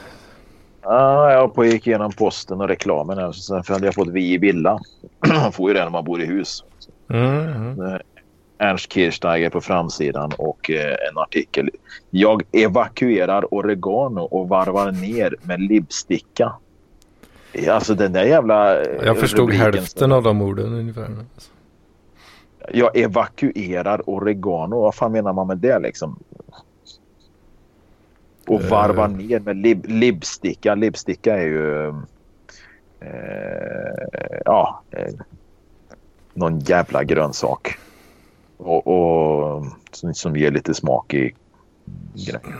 Ja, jag på gick igenom posten och reklamen. Här, sen hade jag fått Vi i villa. <clears throat> Man får ju det när man bor i hus. Mm, mm. Ernst Kirchsteiger på framsidan och eh, en artikel. Jag evakuerar oregano och varvar ner med libsticka. Alltså den där jävla... eh, Jag förstod rubriken hälften av de orden ungefär. Jag evakuerar oregano. Vad fan menar man med det liksom? Och Eh. varva ner med lib, libsticka. Libsticka är ju... Eh, ja. Eh, någon jävla grönsak. Och, och som, som ger lite smak i grejen.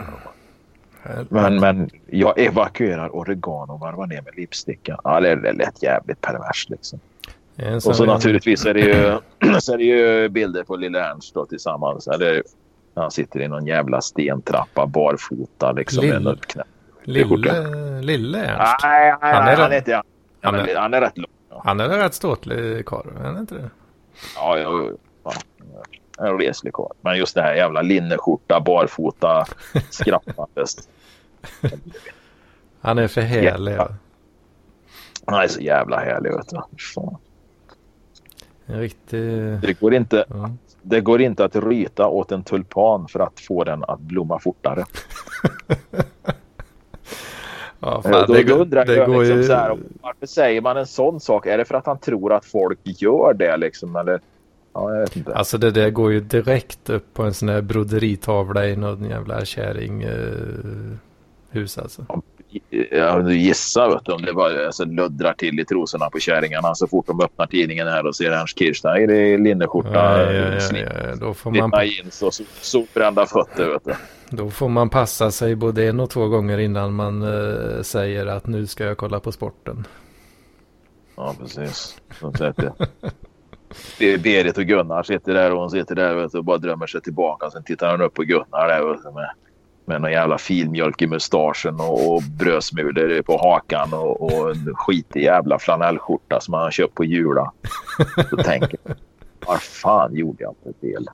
Men, men jag evakuerar oregano och varvar ner med lipsticka. Ja, det, det lät jävligt perverst liksom. Sån Och så där- naturligtvis är det ju, <clears throat> så är det ju bilder på lille Ernst då tillsammans. Eller han sitter i någon jävla stentrappa barfota liksom. Knä. Lille, lille Ernst. Nej, nej, Han är han är inte han. Är, han är rätt lång. Ja, Han är rätt ståtlig karl, är han inte det? ja, ja, ja. En reslig karl. Men just det här jävla linneskjorta, barfota, <laughs> skrappandes. Han är för härlig. Ja. Han är så jävla härlig vet du. Fan. En riktig... Det går inte Ja. Det går inte att ryta åt en tulpan för att få den att blomma fortare. <laughs> Ja, fan, då, det, går- undrar det jag går liksom ju... så här, varför säger man en sån sak? Är det för att han tror att folk gör det liksom? Eller? Ja, jag vet inte. Alltså det där går ju direkt upp på en sån här broderitavla i någon jävla kärring eh, hus alltså. Ja, du gissar vet du, om det bara alltså, luddrar till i trosorna på kärringarna så fort de öppnar tidningen här och ser Ernst Kirchsteiger i linneskjorta, Ja, ja, ja, slip- ja, Då, får man, jeans och sol- solbrända fötter. Vet du. då får man passa sig både en och två gånger innan man eh, säger att nu ska jag kolla på sporten. Ja, precis. <laughs> Berit och Gunnar sitter där och hon sitter där och bara drömmer sig tillbaka. Sen tittar han upp på Gunnar där du, med, med någon jävla filmjölk i mustaschen och, och brödsmulor på hakan och, och en skitig jävla flanellskjorta som han köpt på Jula. Så tänker jag, vad fan gjorde jag inte fel?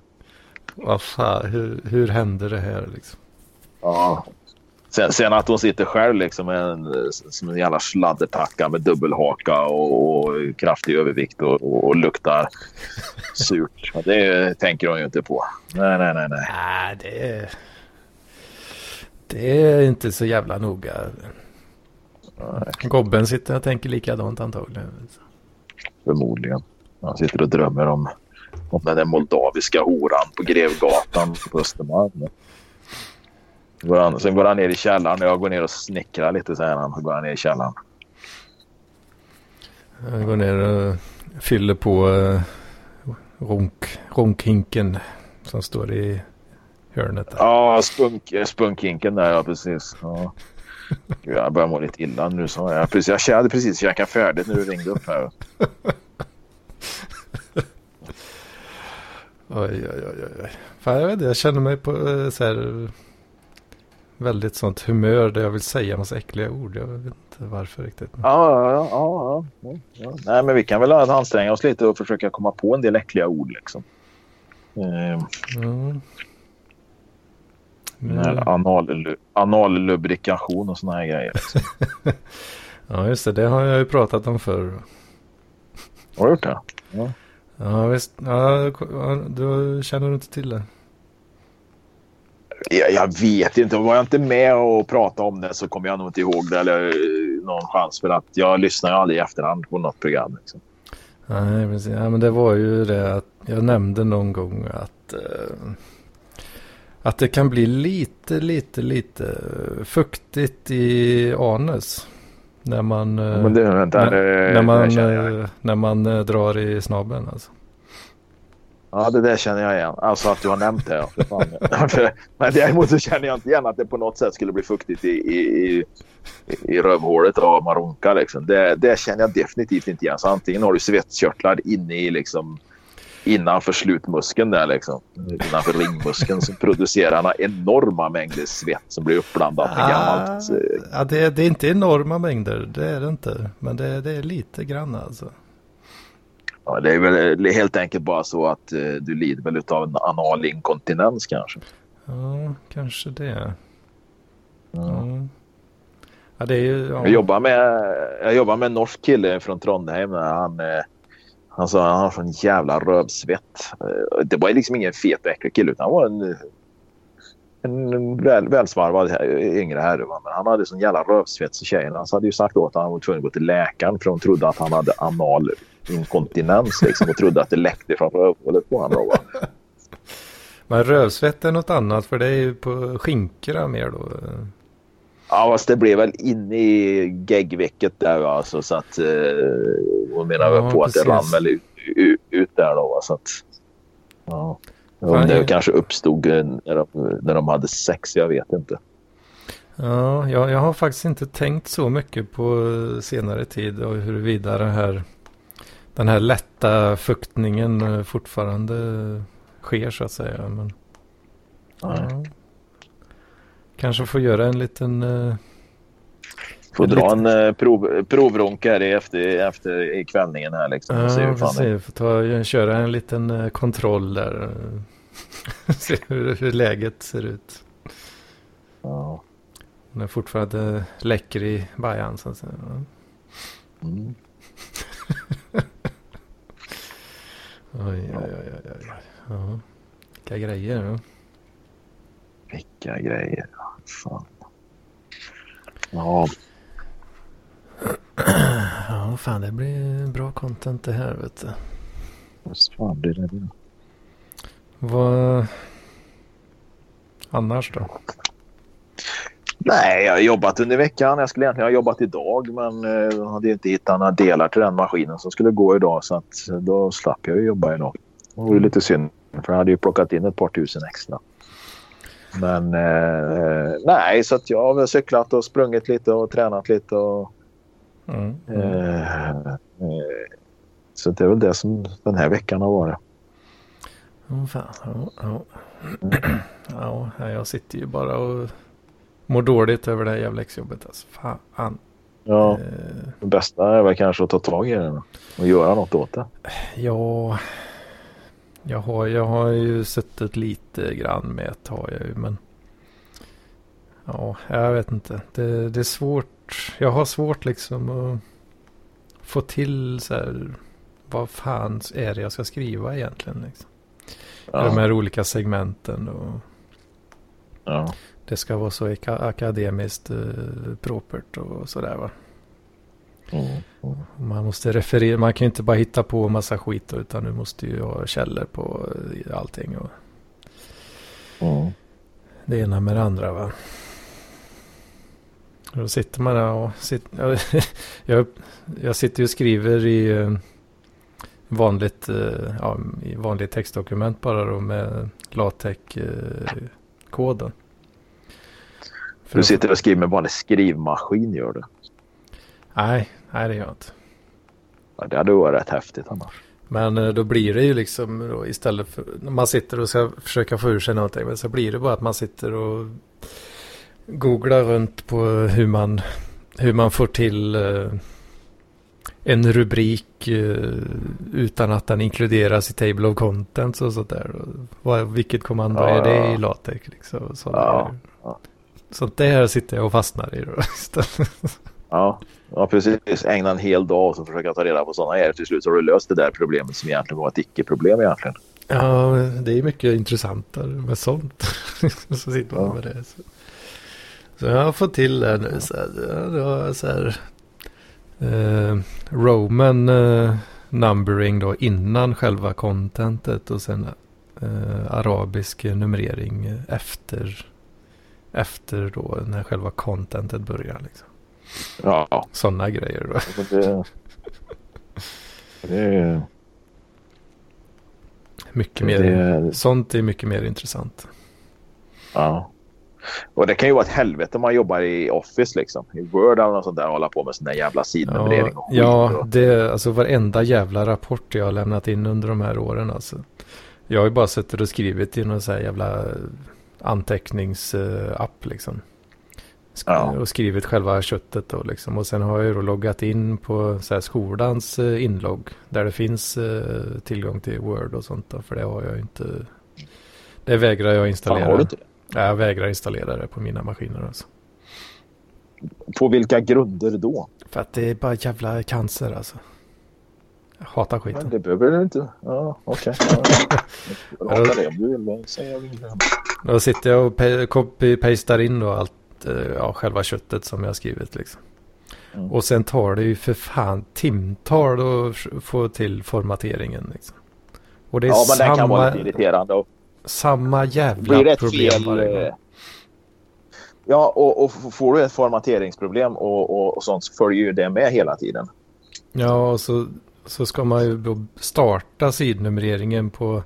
Vad fan, hur, hur hände det här liksom? Ja. Sen, sen att hon sitter själv liksom en, som en jävla sladdertacka med dubbelhaka och, och kraftig övervikt och, och, och luktar surt. Det tänker hon ju inte på. Nej, nej, nej. nej. Nej, det är... Det är inte så jävla noga. Gobben sitter och tänker likadant antagligen. Förmodligen. Han sitter och drömmer om, om den där moldaviska horan på Grevgatan på Östermalm. Går han, sen går han ner i källaren och jag går ner och snickrar lite säger han. Så går han ner i källaren. Jag går ner och fyller på uh, ronk, ronkhinken som står i hörnet. Där. Ja, spunk, spunkhinken där ja precis. Ja. <laughs> Jag börjar må lite illa nu. Så jag, precis, jag hade precis käkat färdigt när du ringde upp här. <laughs> oj, oj, oj, oj. Fan, jag vet jag känner mig på eh, så här väldigt sånt humör där jag vill säga massa äckliga ord. Jag vet inte varför riktigt. Ja, ja, ja, ja, ja. Nej, men vi kan väl anstränga oss lite och försöka komma på en del äckliga ord liksom. Mm. Mm. Anal, anallubrikation och såna här grejer. Liksom. <laughs> ja, just det. Det har jag ju pratat om förr. Har du gjort det? Ja. Ja, visst. Ja, du känner du inte till det? Jag, jag, vet inte. Var jag inte med och pratade om det så kommer jag nog inte ihåg det. Eller eh, någon chans. För att jag lyssnar ju aldrig i efterhand på något program. Liksom. Nej, precis. Ja, men det var ju det att jag nämnde någon gång att eh, att det kan bli lite, lite, lite fuktigt i anus. När man, ja, det, vänta, när, det, när, man, när man drar i snabeln alltså. Ja, det där känner jag igen. Alltså att du har nämnt det. <laughs> Men däremot så känner jag inte igen att det på något sätt skulle bli fuktigt i, i, i, i rövhålet av maronka. Liksom. Det, det känner jag definitivt inte igen. Så antingen har du svetskörtlar inne i liksom innanför slutmuskeln där liksom. Innanför ringmuskeln så producerar han enorma mängder svett som blir uppblandat med ah, gammalt. Ja, det, det, är inte enorma mängder, det är det inte. Men det, det är lite grann alltså. Ja, det är väl helt enkelt bara så att uh, du lider väl av en anal inkontinens kanske. Ja, kanske det. Ja. ja det är ju, ja. jag, jobbar med, jag jobbar med en norsk kille från Trondheim. Han, uh, han sa han har sån jävla rövsvett. Det var liksom ingen fet och äcklig kille utan han var en, en väl, välsvarvad yngre herre. Men han hade sån jävla rövsvett så tjejen han hade ju sagt åt att han var tvungen att gå till läkaren för de trodde att han hade anal inkontinens liksom, och trodde att det läckte från rövhålet på honom. Men rövsvett är något annat för det är ju på skinkorna mer då. Ja, fast det blev väl inne i geggvecket där va? Så, så att... Eh, hon menar ja, på precis. att det rann väl ut, ut, ut, där då va? Så att... Ja. Om det kanske uppstod när de, när de hade sex, jag vet inte. Ja, jag, jag har faktiskt inte tänkt så mycket på senare tid och huruvida det här den här lätta fuktningen eh, fortfarande sker så att säga. Men, ja. Kanske får göra en liten... Uh, får dra liten... en uh, prov, provronk här efter, efter i kvällningen här liksom. Ja, se hur fan det får ta, köra en liten kontroll där. <laughs> se hur, hur läget ser ut. Ja. Den är fortfarande läcker i bajan så att säga. Mm. <laughs> Oj, oj, oj, oj. oj. Ja. Vilka grejer. Ja. Vilka grejer. Fan. Ja. Ja, fan det blir bra content det här vet du. Visst fan blir det det. Vad annars då? Nej, jag har jobbat under veckan. Jag skulle egentligen ha jobbat idag men jag eh, hade inte hittat några delar till den maskinen som skulle gå idag så att eh, då slapp jag jobba idag. Det var ju lite synd för jag hade ju plockat in ett par tusen extra. Men eh, nej, så att jag har väl cyklat och sprungit lite och tränat lite. Och, mm. Eh, eh, så det är väl det som den här veckan har varit. Oh, fan. Oh, oh. ja, jag sitter ju bara och mår dåligt över det här jävla exjobbet. Alltså. Fan. Ja, eh. det bästa är väl kanske att ta tag i det och göra något åt det. Ja, jag har, jag har ju suttit lite grann med ett har jag ju men ja, jag vet inte. Det, det är svårt. Jag har svårt liksom att få till så här vad fan är det jag ska skriva egentligen liksom. Ja. De här olika segmenten och ja det ska vara så akademiskt eh, propert och sådär va. Mm. Man måste referera, man kan ju inte bara hitta på massa skit utan du måste ju ha källor på eh, allting. Och mm. Det ena med det andra va. Då sitter man där och sitter, <laughs> jag, jag sitter och skriver i eh, vanligt, eh, ja, i vanligt textdokument bara då med LaTeX-koden. Du sitter och skriver med vanlig skrivmaskin gör du? Nej, nej det gör jag inte. Ja, det hade varit rätt häftigt annars. Men eh, då blir det ju liksom då, istället för när man sitter och ska försöka få ur sig någonting. Men så blir det bara att man sitter och googlar runt på hur man, hur man får till eh, en rubrik eh, utan att den inkluderas i Table of Contents och sådär. Vilket kommando ja, är det i LaTeX? Liksom, så ja, ja. Sånt där sitter jag och fastnar i då <laughs> Ja, ja, precis. Ägna en hel dag och så försöka ta reda på sådana grejer. Till slut så har du löst det där problemet som egentligen var ett icke-problem egentligen. Ja, det är mycket intressantare med sånt. <laughs> så sitter man ja. med det. Så. så. jag har fått till det nu. Så här, det var så här, eh, Roman eh, numbering då innan själva contentet och sen eh, arabisk numrering efter, efter då när själva contentet börjar. Liksom. Ja. Sådana grejer då. Det, det, mycket mer, det, sånt är mycket mer intressant. Ja. Och det kan ju vara ett helvete om man jobbar i Office liksom. I Word eller något sånt där och hålla på med sån där jävla sidnumrering. Ja, ja det alltså varenda jävla rapport jag har lämnat in under de här åren alltså. Jag har ju bara suttit och skrivit i någon sån här jävla anteckningsapp liksom. Sk ja. Och skrivit själva köttet då liksom. Och sen har jag ju då loggat in på så här, skolans eh, inlogg. Där det finns eh, tillgång till Word och sånt då. För det har jag ju inte. Det vägrar jag installera. Fan, har du inte det? Jag vägrar installera det på mina maskiner alltså. På vilka grunder då? För att det är bara jävla cancer alltså. Hatar skiten. Men det behöver du inte. Ja, okej. Okay. Ja. <laughs> Hatar det om du vill. Säga Då sitter jag och copy-pastar in då allt Eh, ja, själva köttet som jag skrivit liksom. Mm. Och sen tar det ju för fan timtal att få till formateringen. Liksom. Och det är ja, men samma, kan vara lite irriterande. Och... Samma jävla Blir problem fel, varje gång. Ja, och, och, får du ett formateringsproblem och, och, och sånt så följer ju det med hela tiden. Ja, och så, så ska man ju starta sidnumreringen på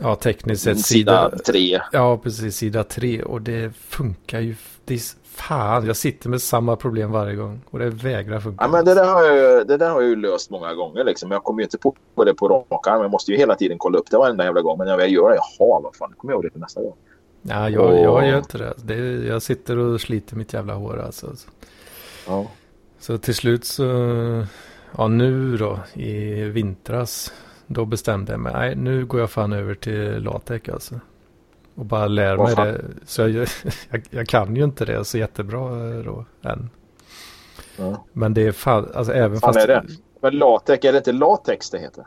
Ja, tekniskt sett sida, sida tre. Ja, precis. Sida tre. Och det funkar ju. Det är, fan, jag sitter med samma problem varje gång. Och det vägrar funka. Ja, men det där har jag, det där har jag ju löst många gånger. Liksom. Jag kommer ju inte på det på rak arm. Jag måste ju hela tiden kolla upp det varenda jävla gång. Men när jag gör det, jaha, vad fan, kommer jag ihåg det nästa gång. Ja, jag, och... jag gör inte det. det jag sitter och sliter mitt jävla hår alltså. Ja. Så till slut så, ja nu då i vintras då bestämde jag mig, nej nu går jag fan över till LaTeX alltså. Och bara lär mig det. Så jag, <laughs> jag, jag, kan ju inte det så jättebra då än. Ja. Men det är fan, alltså även fan fast... Är det? Men LaTeX, är det inte LaTeX det heter?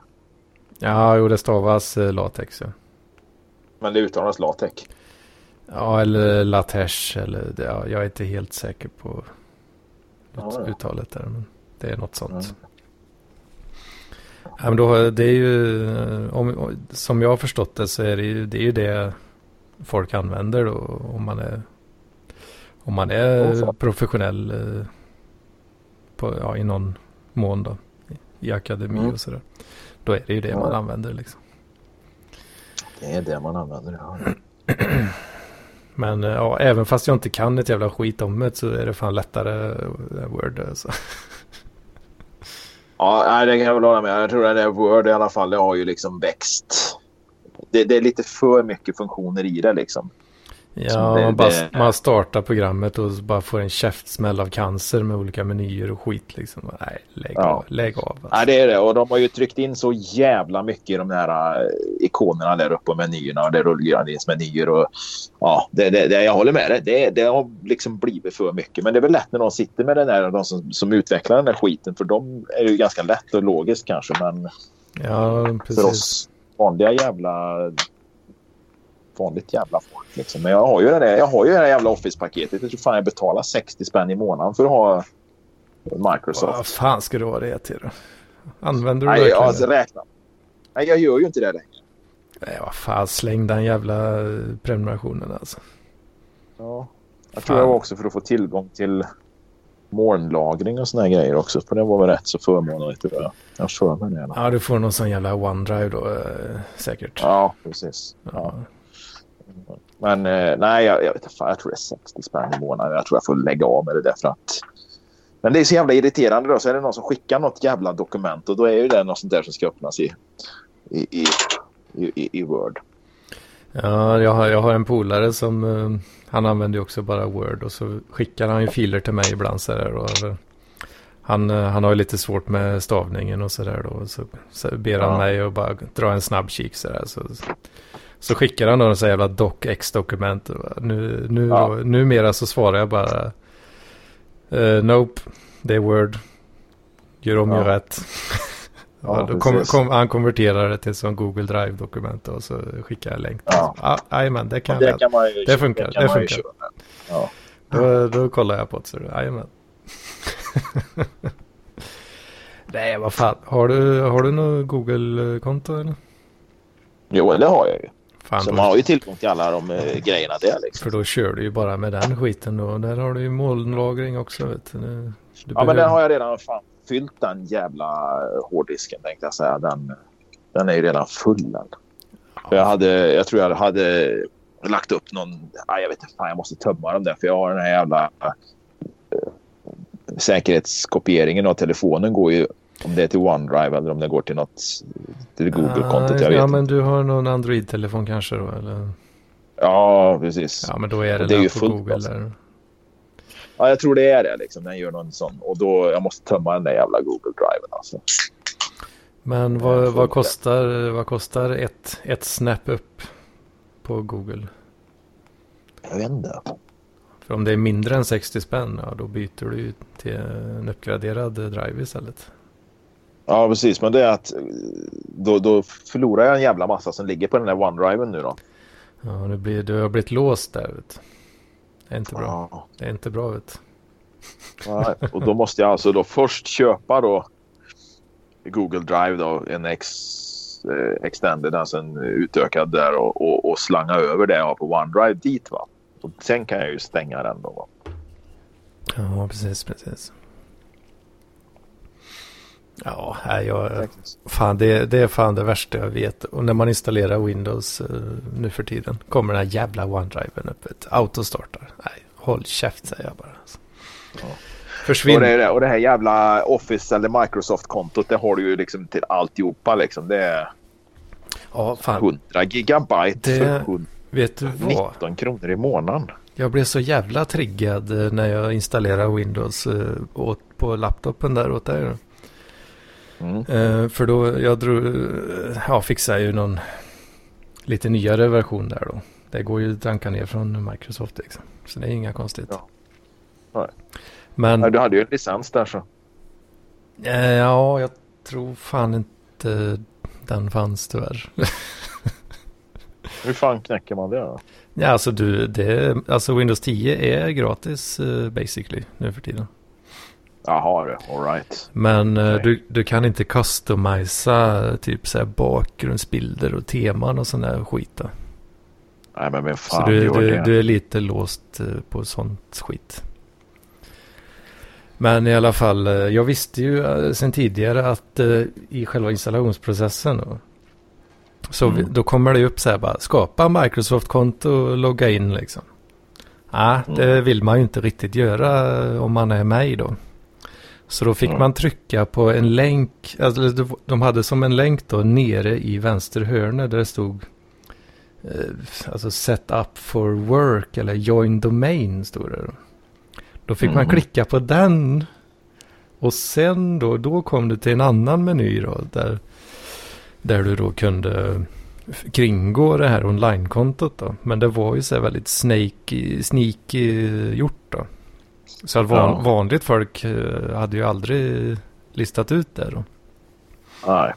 Ja, jo det stavas eh, LaTeX ja. Men det uttalas LaTeX? Ja, eller LaTeX eller ja, jag är inte helt säker på ja, uttalet där. Men det är något sånt. Ja. Ja, men då, det är ju, om, som jag har förstått det så är det ju det, är ju det folk använder då om man är, om man är professionell eh, på, ja, i någon mån då. I akademi mm. och sådär. Då är det ju det ja. man använder liksom. Det är det man använder, ja. <clears throat> Men ja, även fast jag inte kan ett jävla skit om det så är det fan lättare Word. Alltså. <laughs> Ja, det kan jag väl hålla med. Jag tror att det är Word i alla fall. Det har ju liksom växt. Det, det är lite för mycket funktioner i det liksom. Ja, det, man, bara, det... man startar programmet och bara får en käftsmäll av cancer med olika menyer och skit liksom. Nej, lägg ja. av. Lägg av alltså. Nej, det är det. Och de har ju tryckt in så jävla mycket i de här uh, ikonerna där uppe och menyerna och det rullgraderingsmenyer och ja, det, det, det, jag håller med dig. Det, det har liksom blivit för mycket. Men det är väl lätt när de sitter med den där, de som, som utvecklar den där skiten. För dem är det ju ganska lätt och logiskt kanske. Men ja, precis. för oss vanliga jävla vanligt jävla folk. Liksom. Men jag har ju det där, jag har ju det där jävla Office-paketet. Jag tror fan jag betalar 60 spänn i månaden för att ha Microsoft. Vad fan ska du ha det till då? Använder du Nej, verkligen alltså, det? Räkna. Nej, jag gör ju inte det längre. Nej, vad fan. Släng den jävla prenumerationen alltså. Ja. Jag tror det var också för att få tillgång till molnlagring och såna grejer också. För det var väl rätt så förmånligt. Jag Jag har för mig det. Ja, du får någon sån jävla OneDrive då eh, säkert. Ja, precis. Ja. Men eh, nej, jag, jag vet inte. Fan, jag tror det är 60 spänn i månaden. Jag tror jag får lägga av med det därför att... Men det är så jävla irriterande då. Så är det någon som skickar något jävla dokument och då är ju det något sånt där som ska öppnas i, i, i, i, Word. Ja, jag har, jag har en polare som eh, han använder ju också bara Word och så skickar han ju filer till mig ibland så där. Och, han, eh, han har ju lite svårt med stavningen och sådär då. Så, så ber han mig att bara dra en snabb kik sådär. Så, så skickar han då en sån jävla docx-dokument. Nu, nu, ja. Då, numera så svarar jag bara uh, Nope, det är Word. Gör om, ja. gör rätt. <laughs> Ja, kom, kom, han konverterar det till som Google Drive-dokument och så skickar jag länk. Ja, jajamän, det kan, det, kan man ju, det funkar. Det, det funkar. Ja. Då, då kollar jag på det. Så, jajamän. <laughs> Nej, vad fan. Har du, har du något Google-konto eller? Jo, det har jag ju. Fan, så man har ju tillgång till alla de uh, grejerna där liksom. För då kör du ju bara med den skiten då. Där har du ju molnlagring också vet du. du ja, behöver... men den har jag redan fan fyllt den jävla hårddisken tänkte jag säga. Den, den är ju redan full. Ja. Jag, hade, jag tror jag hade lagt upp någon... Ah, jag vet inte, fan jag måste tömma dem där för jag har den här jävla... Uh, säkerhetskopieringen av telefonen går ju om det är till OneDrive eller om det går till något till Google-kontot. Jag vet ja, men du har någon Android-telefon kanske då? Eller? Ja, precis. Ja, men då är det, det är ju på Google. Alltså. Ja, jag tror det är det. Liksom. Den gör någon sån. Och då jag måste tömma den där jävla Google Driven. Alltså. Men vad, vad, kostar, vad kostar ett, ett snap upp på Google? Jag vet inte. För om det är mindre än 60 spänn, ja, då byter du till en uppgraderad drive istället. Ja, precis. Men det är att då, då förlorar jag en jävla massa som ligger på den där OneDriven nu då. Ja, det blir, du har blivit låst där. Vet. Det är inte bra. Ja. Det är inte bra vet. Ja, och då måste jag alltså då först köpa då Google Drive då, en ex, eh, extended, alltså en utökad där och, och, och slanga över det jag på OneDrive dit va. Och sen kan jag ju stänga den då. Va? Ja, precis, precis. Ja, jag, fan, det, det är fan det värsta jag vet. Och när man installerar Windows uh, nu för tiden kommer den här jävla OneDriven upp. Ett autostartar. Nej, håll käft säger jag bara. Alltså. Ja. Försvinn. Och det, och det här jävla Office eller Microsoft-kontot det har du ju liksom till alltihopa liksom. Det är ja, fan. 100 gigabyte det, för 100, vet du vad? 19 kronor i månaden. Jag blev så jävla triggad eh, när jag installerade Windows åt, på laptopen där åt dig. Mm. Uh, för då jag drog, ja, fixade ju någon lite nyare version där då. Det går ju att tanka ner från Microsoft liksom. Så det är inga konstigt. Ja. Nej. Men, Nej, du hade ju en licens där så. Uh, ja, jag tror fan inte den fanns tyvärr. Hur fan knäcker man det då? Ja, alltså, du, det, alltså Windows 10 är gratis uh, basically nu för tiden. Jaha du, alright. Men uh, du, du kan inte customisa typ så bakgrundsbilder och teman och sån där skit då. Nej men vem fan Så du, du, du är lite låst uh, på sånt skit. Men i alla fall, jag visste ju sen tidigare att i själva installationsprocessen så mm. vi, då kommer det upp så här bara, skapa Microsoft-konto och logga in liksom. Nej, mm. det vill man ju inte riktigt göra om man är med då. Så då fick mm. man trycka på en länk, alltså de hade som en länk då nere i vänster hörne där det stod eh, alltså set up for work eller join domain stod det. Då, fick man mm. klicka på den. Och sen då, då kom det till en annan meny då där där du då kunde kringgå det här online-kontot då. Men det var ju så här väldigt sneaky, sneaky gjort då. Så att van, ja. vanligt folk eh, hade ju aldrig listat ut det då. Nej.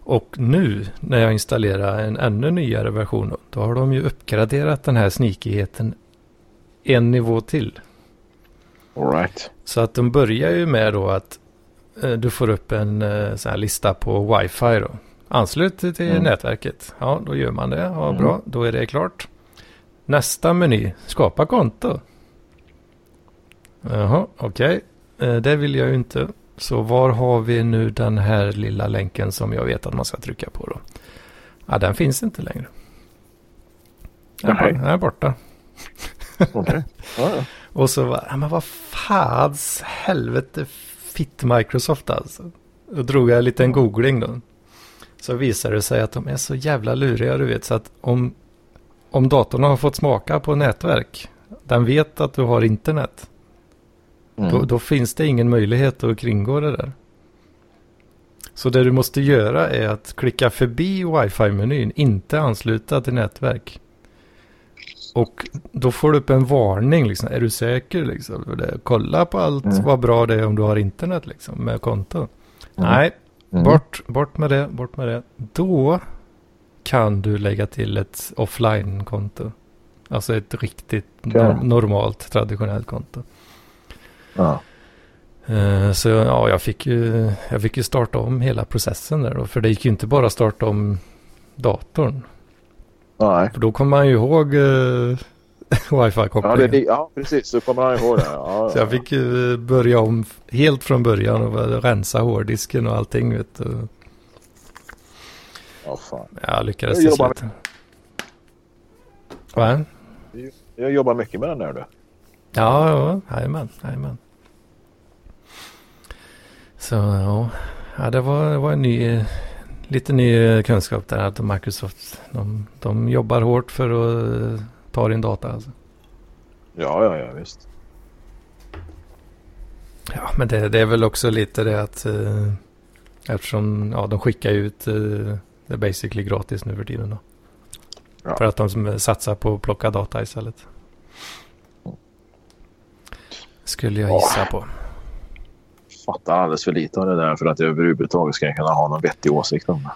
Och nu när jag installerar en ännu nyare version då, har de ju uppgraderat den här sneakyheten en nivå till. All right. Så att de börjar ju med då att eh, du får upp en eh, sån här lista på wifi då. Anslut till mm. nätverket. Ja, då gör man det. Ja, mm. bra. Då är det klart. Nästa meny. Skapa konto. Jaha, okej. Okay. Det vill jag ju inte. Så var har vi nu den här lilla länken som jag vet att man ska trycka på då? Ja, den finns inte längre. Den är borta. Okay. <laughs> Ja, ja. Och så var men vad fans helvete fitt Microsoft alltså. Då drog jag en liten googling då. Så visade det sig att de är så jävla luriga du vet. Så att om, om datorn har fått smaka på nätverk. Den vet att du har internet. Mm. Då, då, finns det ingen möjlighet att kringgå det där. Så det du måste göra är att klicka förbi wifi-menyn, inte ansluta till nätverk. Och då får du upp en varning, liksom. är du säker? Liksom? Kolla på allt mm. vad bra det är om du har internet liksom, med konto. Mm. Nej, mm. Bort, bort med det, bort med det. Då kan du lägga till ett offline-konto. Alltså ett riktigt normalt traditionellt konto. Ja. Uh, så ja, jag fick, ju, jag fick ju starta om hela processen där då. För det gick ju inte bara att starta om datorn. Nej. För då kommer man ju ihåg <laughs> uh, wifi-kopplingen. Ja, ja, precis. Så kommer man ihåg det. Ja, så jag fick ju börja om helt från början och rensa hårddisken och allting. Vet du. Ja, fan. Jag lyckades till slut. Va? Jag jobbar mycket med den där du. Ja, ja, jajamän, jajamän. Så ja, ja det, var, det var en ny, lite ny kunskap där att Microsoft, de, de jobbar hårt för att ta din data alltså. Ja, ja, ja, visst. Ja, men det, det är väl också lite det att eh, eftersom ja, de skickar ut eh, det basically gratis nu för tiden då. Ja. För att de satsar på att plocka data istället. Skulle jag gissa på. Fattar alldeles för lite av det där för att jag överhuvudtaget ska kunna ha någon vettig åsikt om det.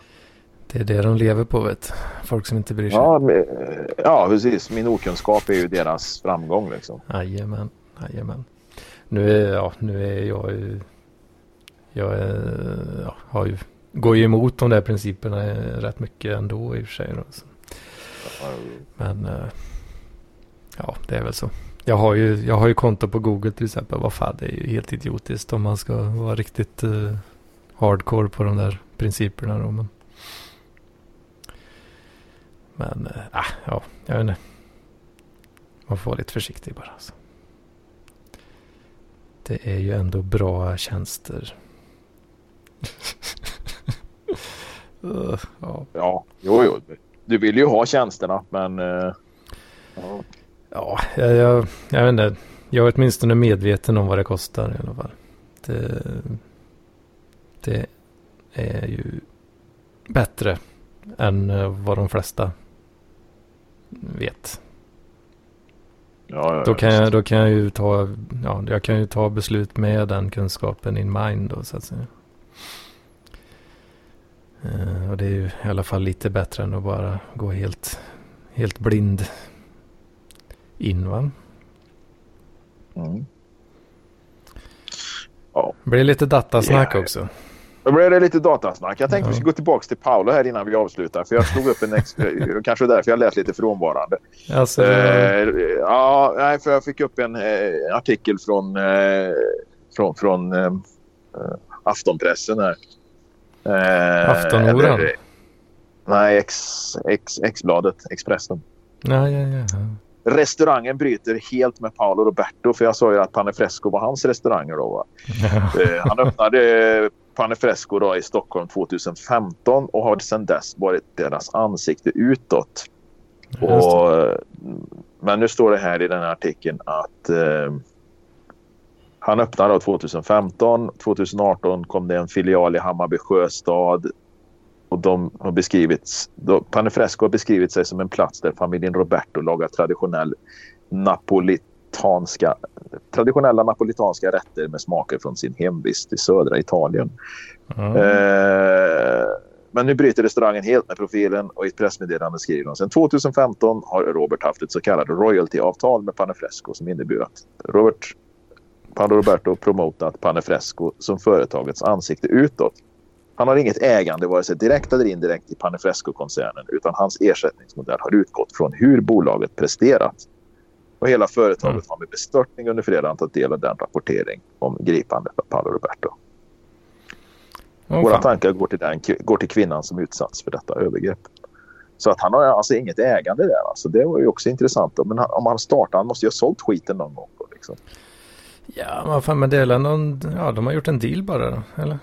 Det är det de lever på vet Folk som inte bryr sig. Ja, men, ja precis. Min okunskap är ju deras framgång liksom. Jajamän, jajamän. Nu är, ja, nu är jag ju... Jag är, ja, har ju, går ju emot de där principerna rätt mycket ändå i och för sig. Då, Men eh, ja, det är väl så. Jag har, ju, jag har ju konto på Google till exempel. Vad fan, det är ju helt idiotiskt om man ska vara riktigt uh, hardcore på de där principerna. Då, men men uh, ja, jag vet inte. Man får vara lite försiktig bara. Alltså. Det är ju ändå bra tjänster. <laughs> uh, ja. ja, jo, jo. Du vill ju ha tjänsterna, men... Uh, ja. Ja, jag, jag, jag vet inte. Jag är åtminstone medveten om vad det kostar i alla fall. Det, det är ju bättre än eh, vad de flesta vet. Ja, ja, då, kan jag, då kan jag ju ta, ja, jag kan ju ta beslut med den kunskapen in mind då så att säga. Uh, och det är ju i alla fall lite bättre än att bara gå helt, helt blind in va? Mm. Ja. Det blir lite datasnack yeah. också. Då blir det lite datasnack. Jag tänkte ja. vi ska gå tillbaka till Paolo här innan vi avslutar. För jag slog upp en... Ex <laughs> kanske därför jag lät lite frånvarande. Alltså, eh, ja, nej, för jag fick upp en eh, artikel från, eh, från, från eh, aftonpressen här. Eh, Aftonoran? Nej, X, X, X-bladet, Expressen. Ja, ja, ja. Restaurangen bryter helt med Paolo Roberto. För jag sa ju att Panefresco var hans restauranger då. Ja. <laughs> Eh, han öppnade Panefresco då i Stockholm 2015 och har sedan dess varit deras ansikte utåt. Och, men nu står det här i den här artikeln att eh, han öppnade 2015. 2018 kom det en filial i Hammarby sjöstad och de har beskrivits, då, Panefresco har beskrivit sig som en plats där familjen Roberto lagar traditionell napolitanska, traditionella napolitanska rätter med smaker från sin hemvist i södra Italien. Mm. Eh, men nu bryter restaurangen helt med profilen och i ett pressmeddelande skriver de sen 2015 har Robert haft ett så kallat royalty-avtal med Panefresco som innebär att Robert Paolo Roberto promotat Panefresco som företagets ansikte utåt han har inget ägande vare sig direkt eller indirekt i Panifresco-koncernen utan hans ersättningsmodell har utgått från hur bolaget presterat. Och hela företaget mm. har med bestörtning under fredagen tagit del av den rapportering om gripandet av Paolo Roberto. Oh, Våra tankar går till, den, går till kvinnan som utsatts för detta övergrepp. Så att han har alltså inget ägande där. Alltså det var ju också intressant. Men om han startar, han måste ju ha sålt skiten någon gång. Då, liksom. Ja, vad fan, men det är någon... Ja, de har gjort en deal bara eller?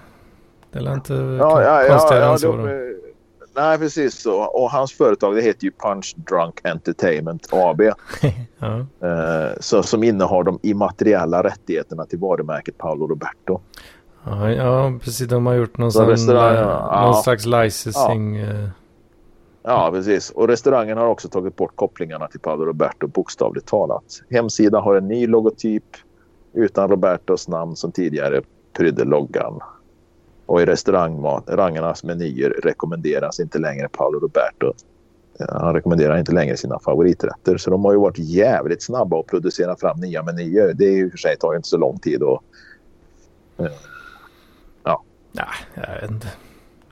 Det är inte ja, ja, konstigare ja, än så. De, nej, precis så. Och hans företag det heter ju Punch Drunk Entertainment AB. <laughs> ja. eh, så, som innehar de immateriella rättigheterna till varumärket Paolo Roberto. Ja, ja precis. De har gjort någon, sån, ja, någon slags licensing. Ja. Eh. ja, precis. Och restaurangen har också tagit bort kopplingarna till Paolo Roberto bokstavligt talat. Hemsidan har en ny logotyp utan Robertos namn som tidigare prydde loggan. Och i restaurangernas menyer rekommenderas inte längre Paolo Roberto. Han rekommenderar inte längre sina favoriträtter. Så de har ju varit jävligt snabba att producera fram nya menyer. Det är ju för sig tar inte så lång tid. Och, ja. Nej, jag vet inte.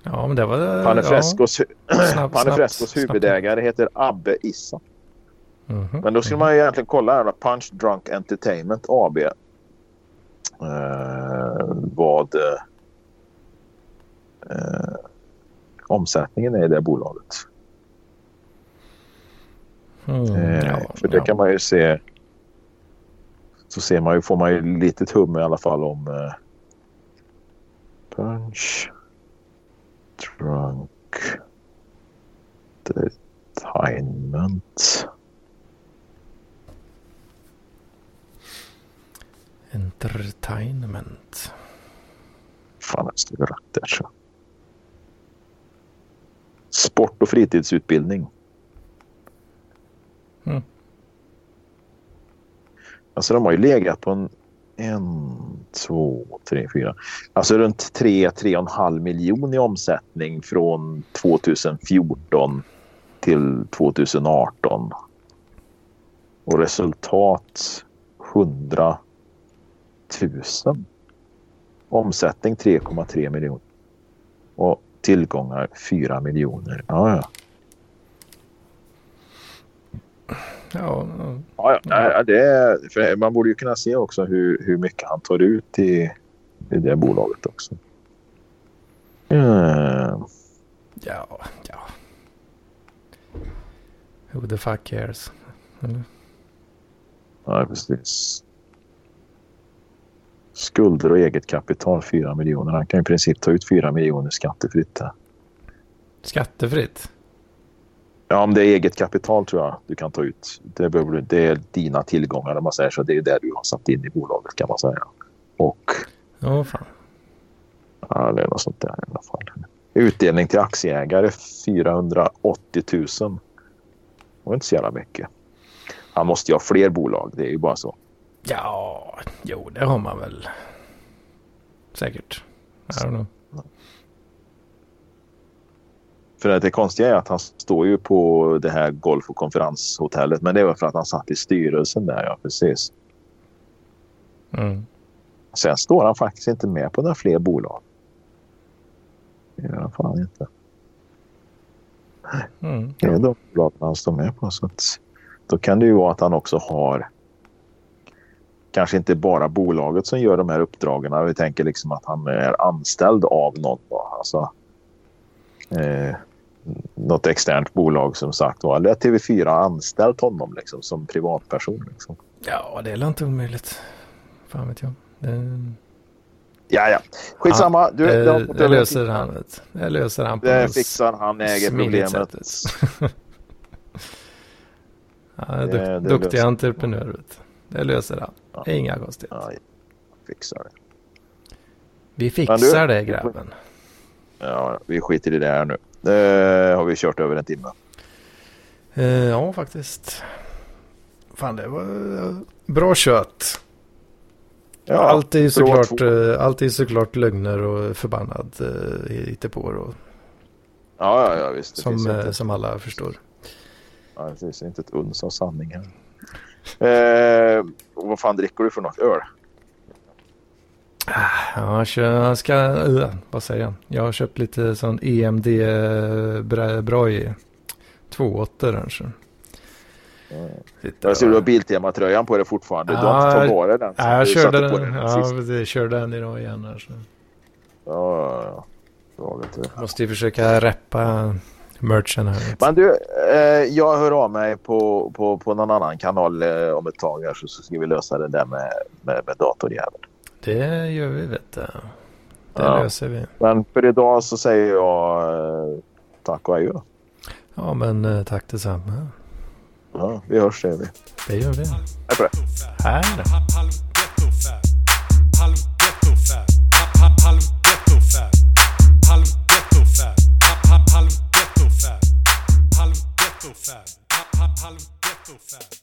Ja, men det var... Panefrescos, ja. Panefrescos huvudägare heter Abbe Issa. Mm -hmm. Men då skulle man ju egentligen kolla här. Punch Drunk Entertainment AB. Eh, vad eh, omsättningen är i det bolaget. Mm, eh, ja, för det ja. kan man ju se. Så ser man ju, får man ju lite hum i alla fall om eh, Punch Drunk Entertainment. Entertainment. Fan, jag ska rätt där så. Sport och fritidsutbildning. Mm. Alltså de har ju legat på en, en, två, tre, fyra. Alltså runt tre, tre och en halv miljon i omsättning från 2014 till 2018. Och resultat 100 000. Omsättning 3,3 miljoner. Och tillgångar 4 miljoner. Ja, ja. Ja, ja. ja, det man borde ju kunna se också hur, hur mycket han tar ut i, i det bolaget också. Mm. Ja, ja. Who the fuck cares? Eller? Ja, precis. Skulder och eget kapital 4 miljoner. Han kan i princip ta ut 4 miljoner skattefritt. Skattefritt? Ja, om det är eget kapital tror jag du kan ta ut. Det, behöver, det är dina tillgångar om man säger så. Det är det du har satt in i bolaget kan man säga. Och... Ja, fan. Ja, det är något sånt där i alla fall. Utdelning till aktieägare 480 000. Det var inte så jävla mycket. Han måste ju ha fler bolag. Det är ju bara så. Ja, jo det har man väl. Säkert. I don't know. För att det konstiga är att han står ju på det här golf och konferenshotellet. Men det var för att han satt i styrelsen där, ja precis. Mm. Sen står han faktiskt inte med på några fler bolag. Det gör han fan inte. Mm. Det är de bolagen han står med på. Så att, då kan det ju vara att han också har kanske inte bara bolaget som gör de här uppdragen. Vi tänker liksom att han är anställd av någon. Alltså, eh, något externt bolag som sagt var. Eller TV4 har anställt honom liksom, som privatperson. Liksom. Ja, det är inte omöjligt. Fan vet jag. Det... Ja, ja. Skitsamma. Han, du, eh, det löser han. Det löser han på Det fixar han. äger problemet. <laughs> ja, det, det duktig entreprenör. Det löser han. Ja. Inga konstigheter. Ja, fixar det. Vi fixar du, det grabben. Ja, vi skiter i det här nu. Det har vi kört över en timme. Eh, ja, faktiskt. Fan, det var bra kött. Ja, allt är ju såklart, eh, allt är såklart lögner och förbannad eh, hittepå. Och... Ja, ja, ja, visst. Som, eh, som alla förstår. Ja, det finns inte ett uns av sanning här. Eh, vad fan dricker du för något? Öl? Ja, jag ska... Uh, vad säger jag? Jag har köpt lite sån EMD Broj. Två åttor kanske. Sitter Jag ser du har och- Biltema-tröjan på dig fortfarande. Du har Ja, inte tagit dig den. Ja, jag körde den. dig Ja, precis. Körde den idag igen här. Så. Ja, ja, ja. Ja, du. Måste ju försöka reppa merchen här. Men du, eh, jag hör av mig på, på, på någon annan kanal eh, om ett tag här så, så ska vi lösa det där med, med, med datorjäveln. Det gör vi vet du. Det Ja. löser vi. Men för idag så säger jag eh, tack och adjö. Ja men eh, tack detsamma. Ja, vi hörs säger vi. Det gör vi. Hej på dig. Här då. Harlem Ghetto.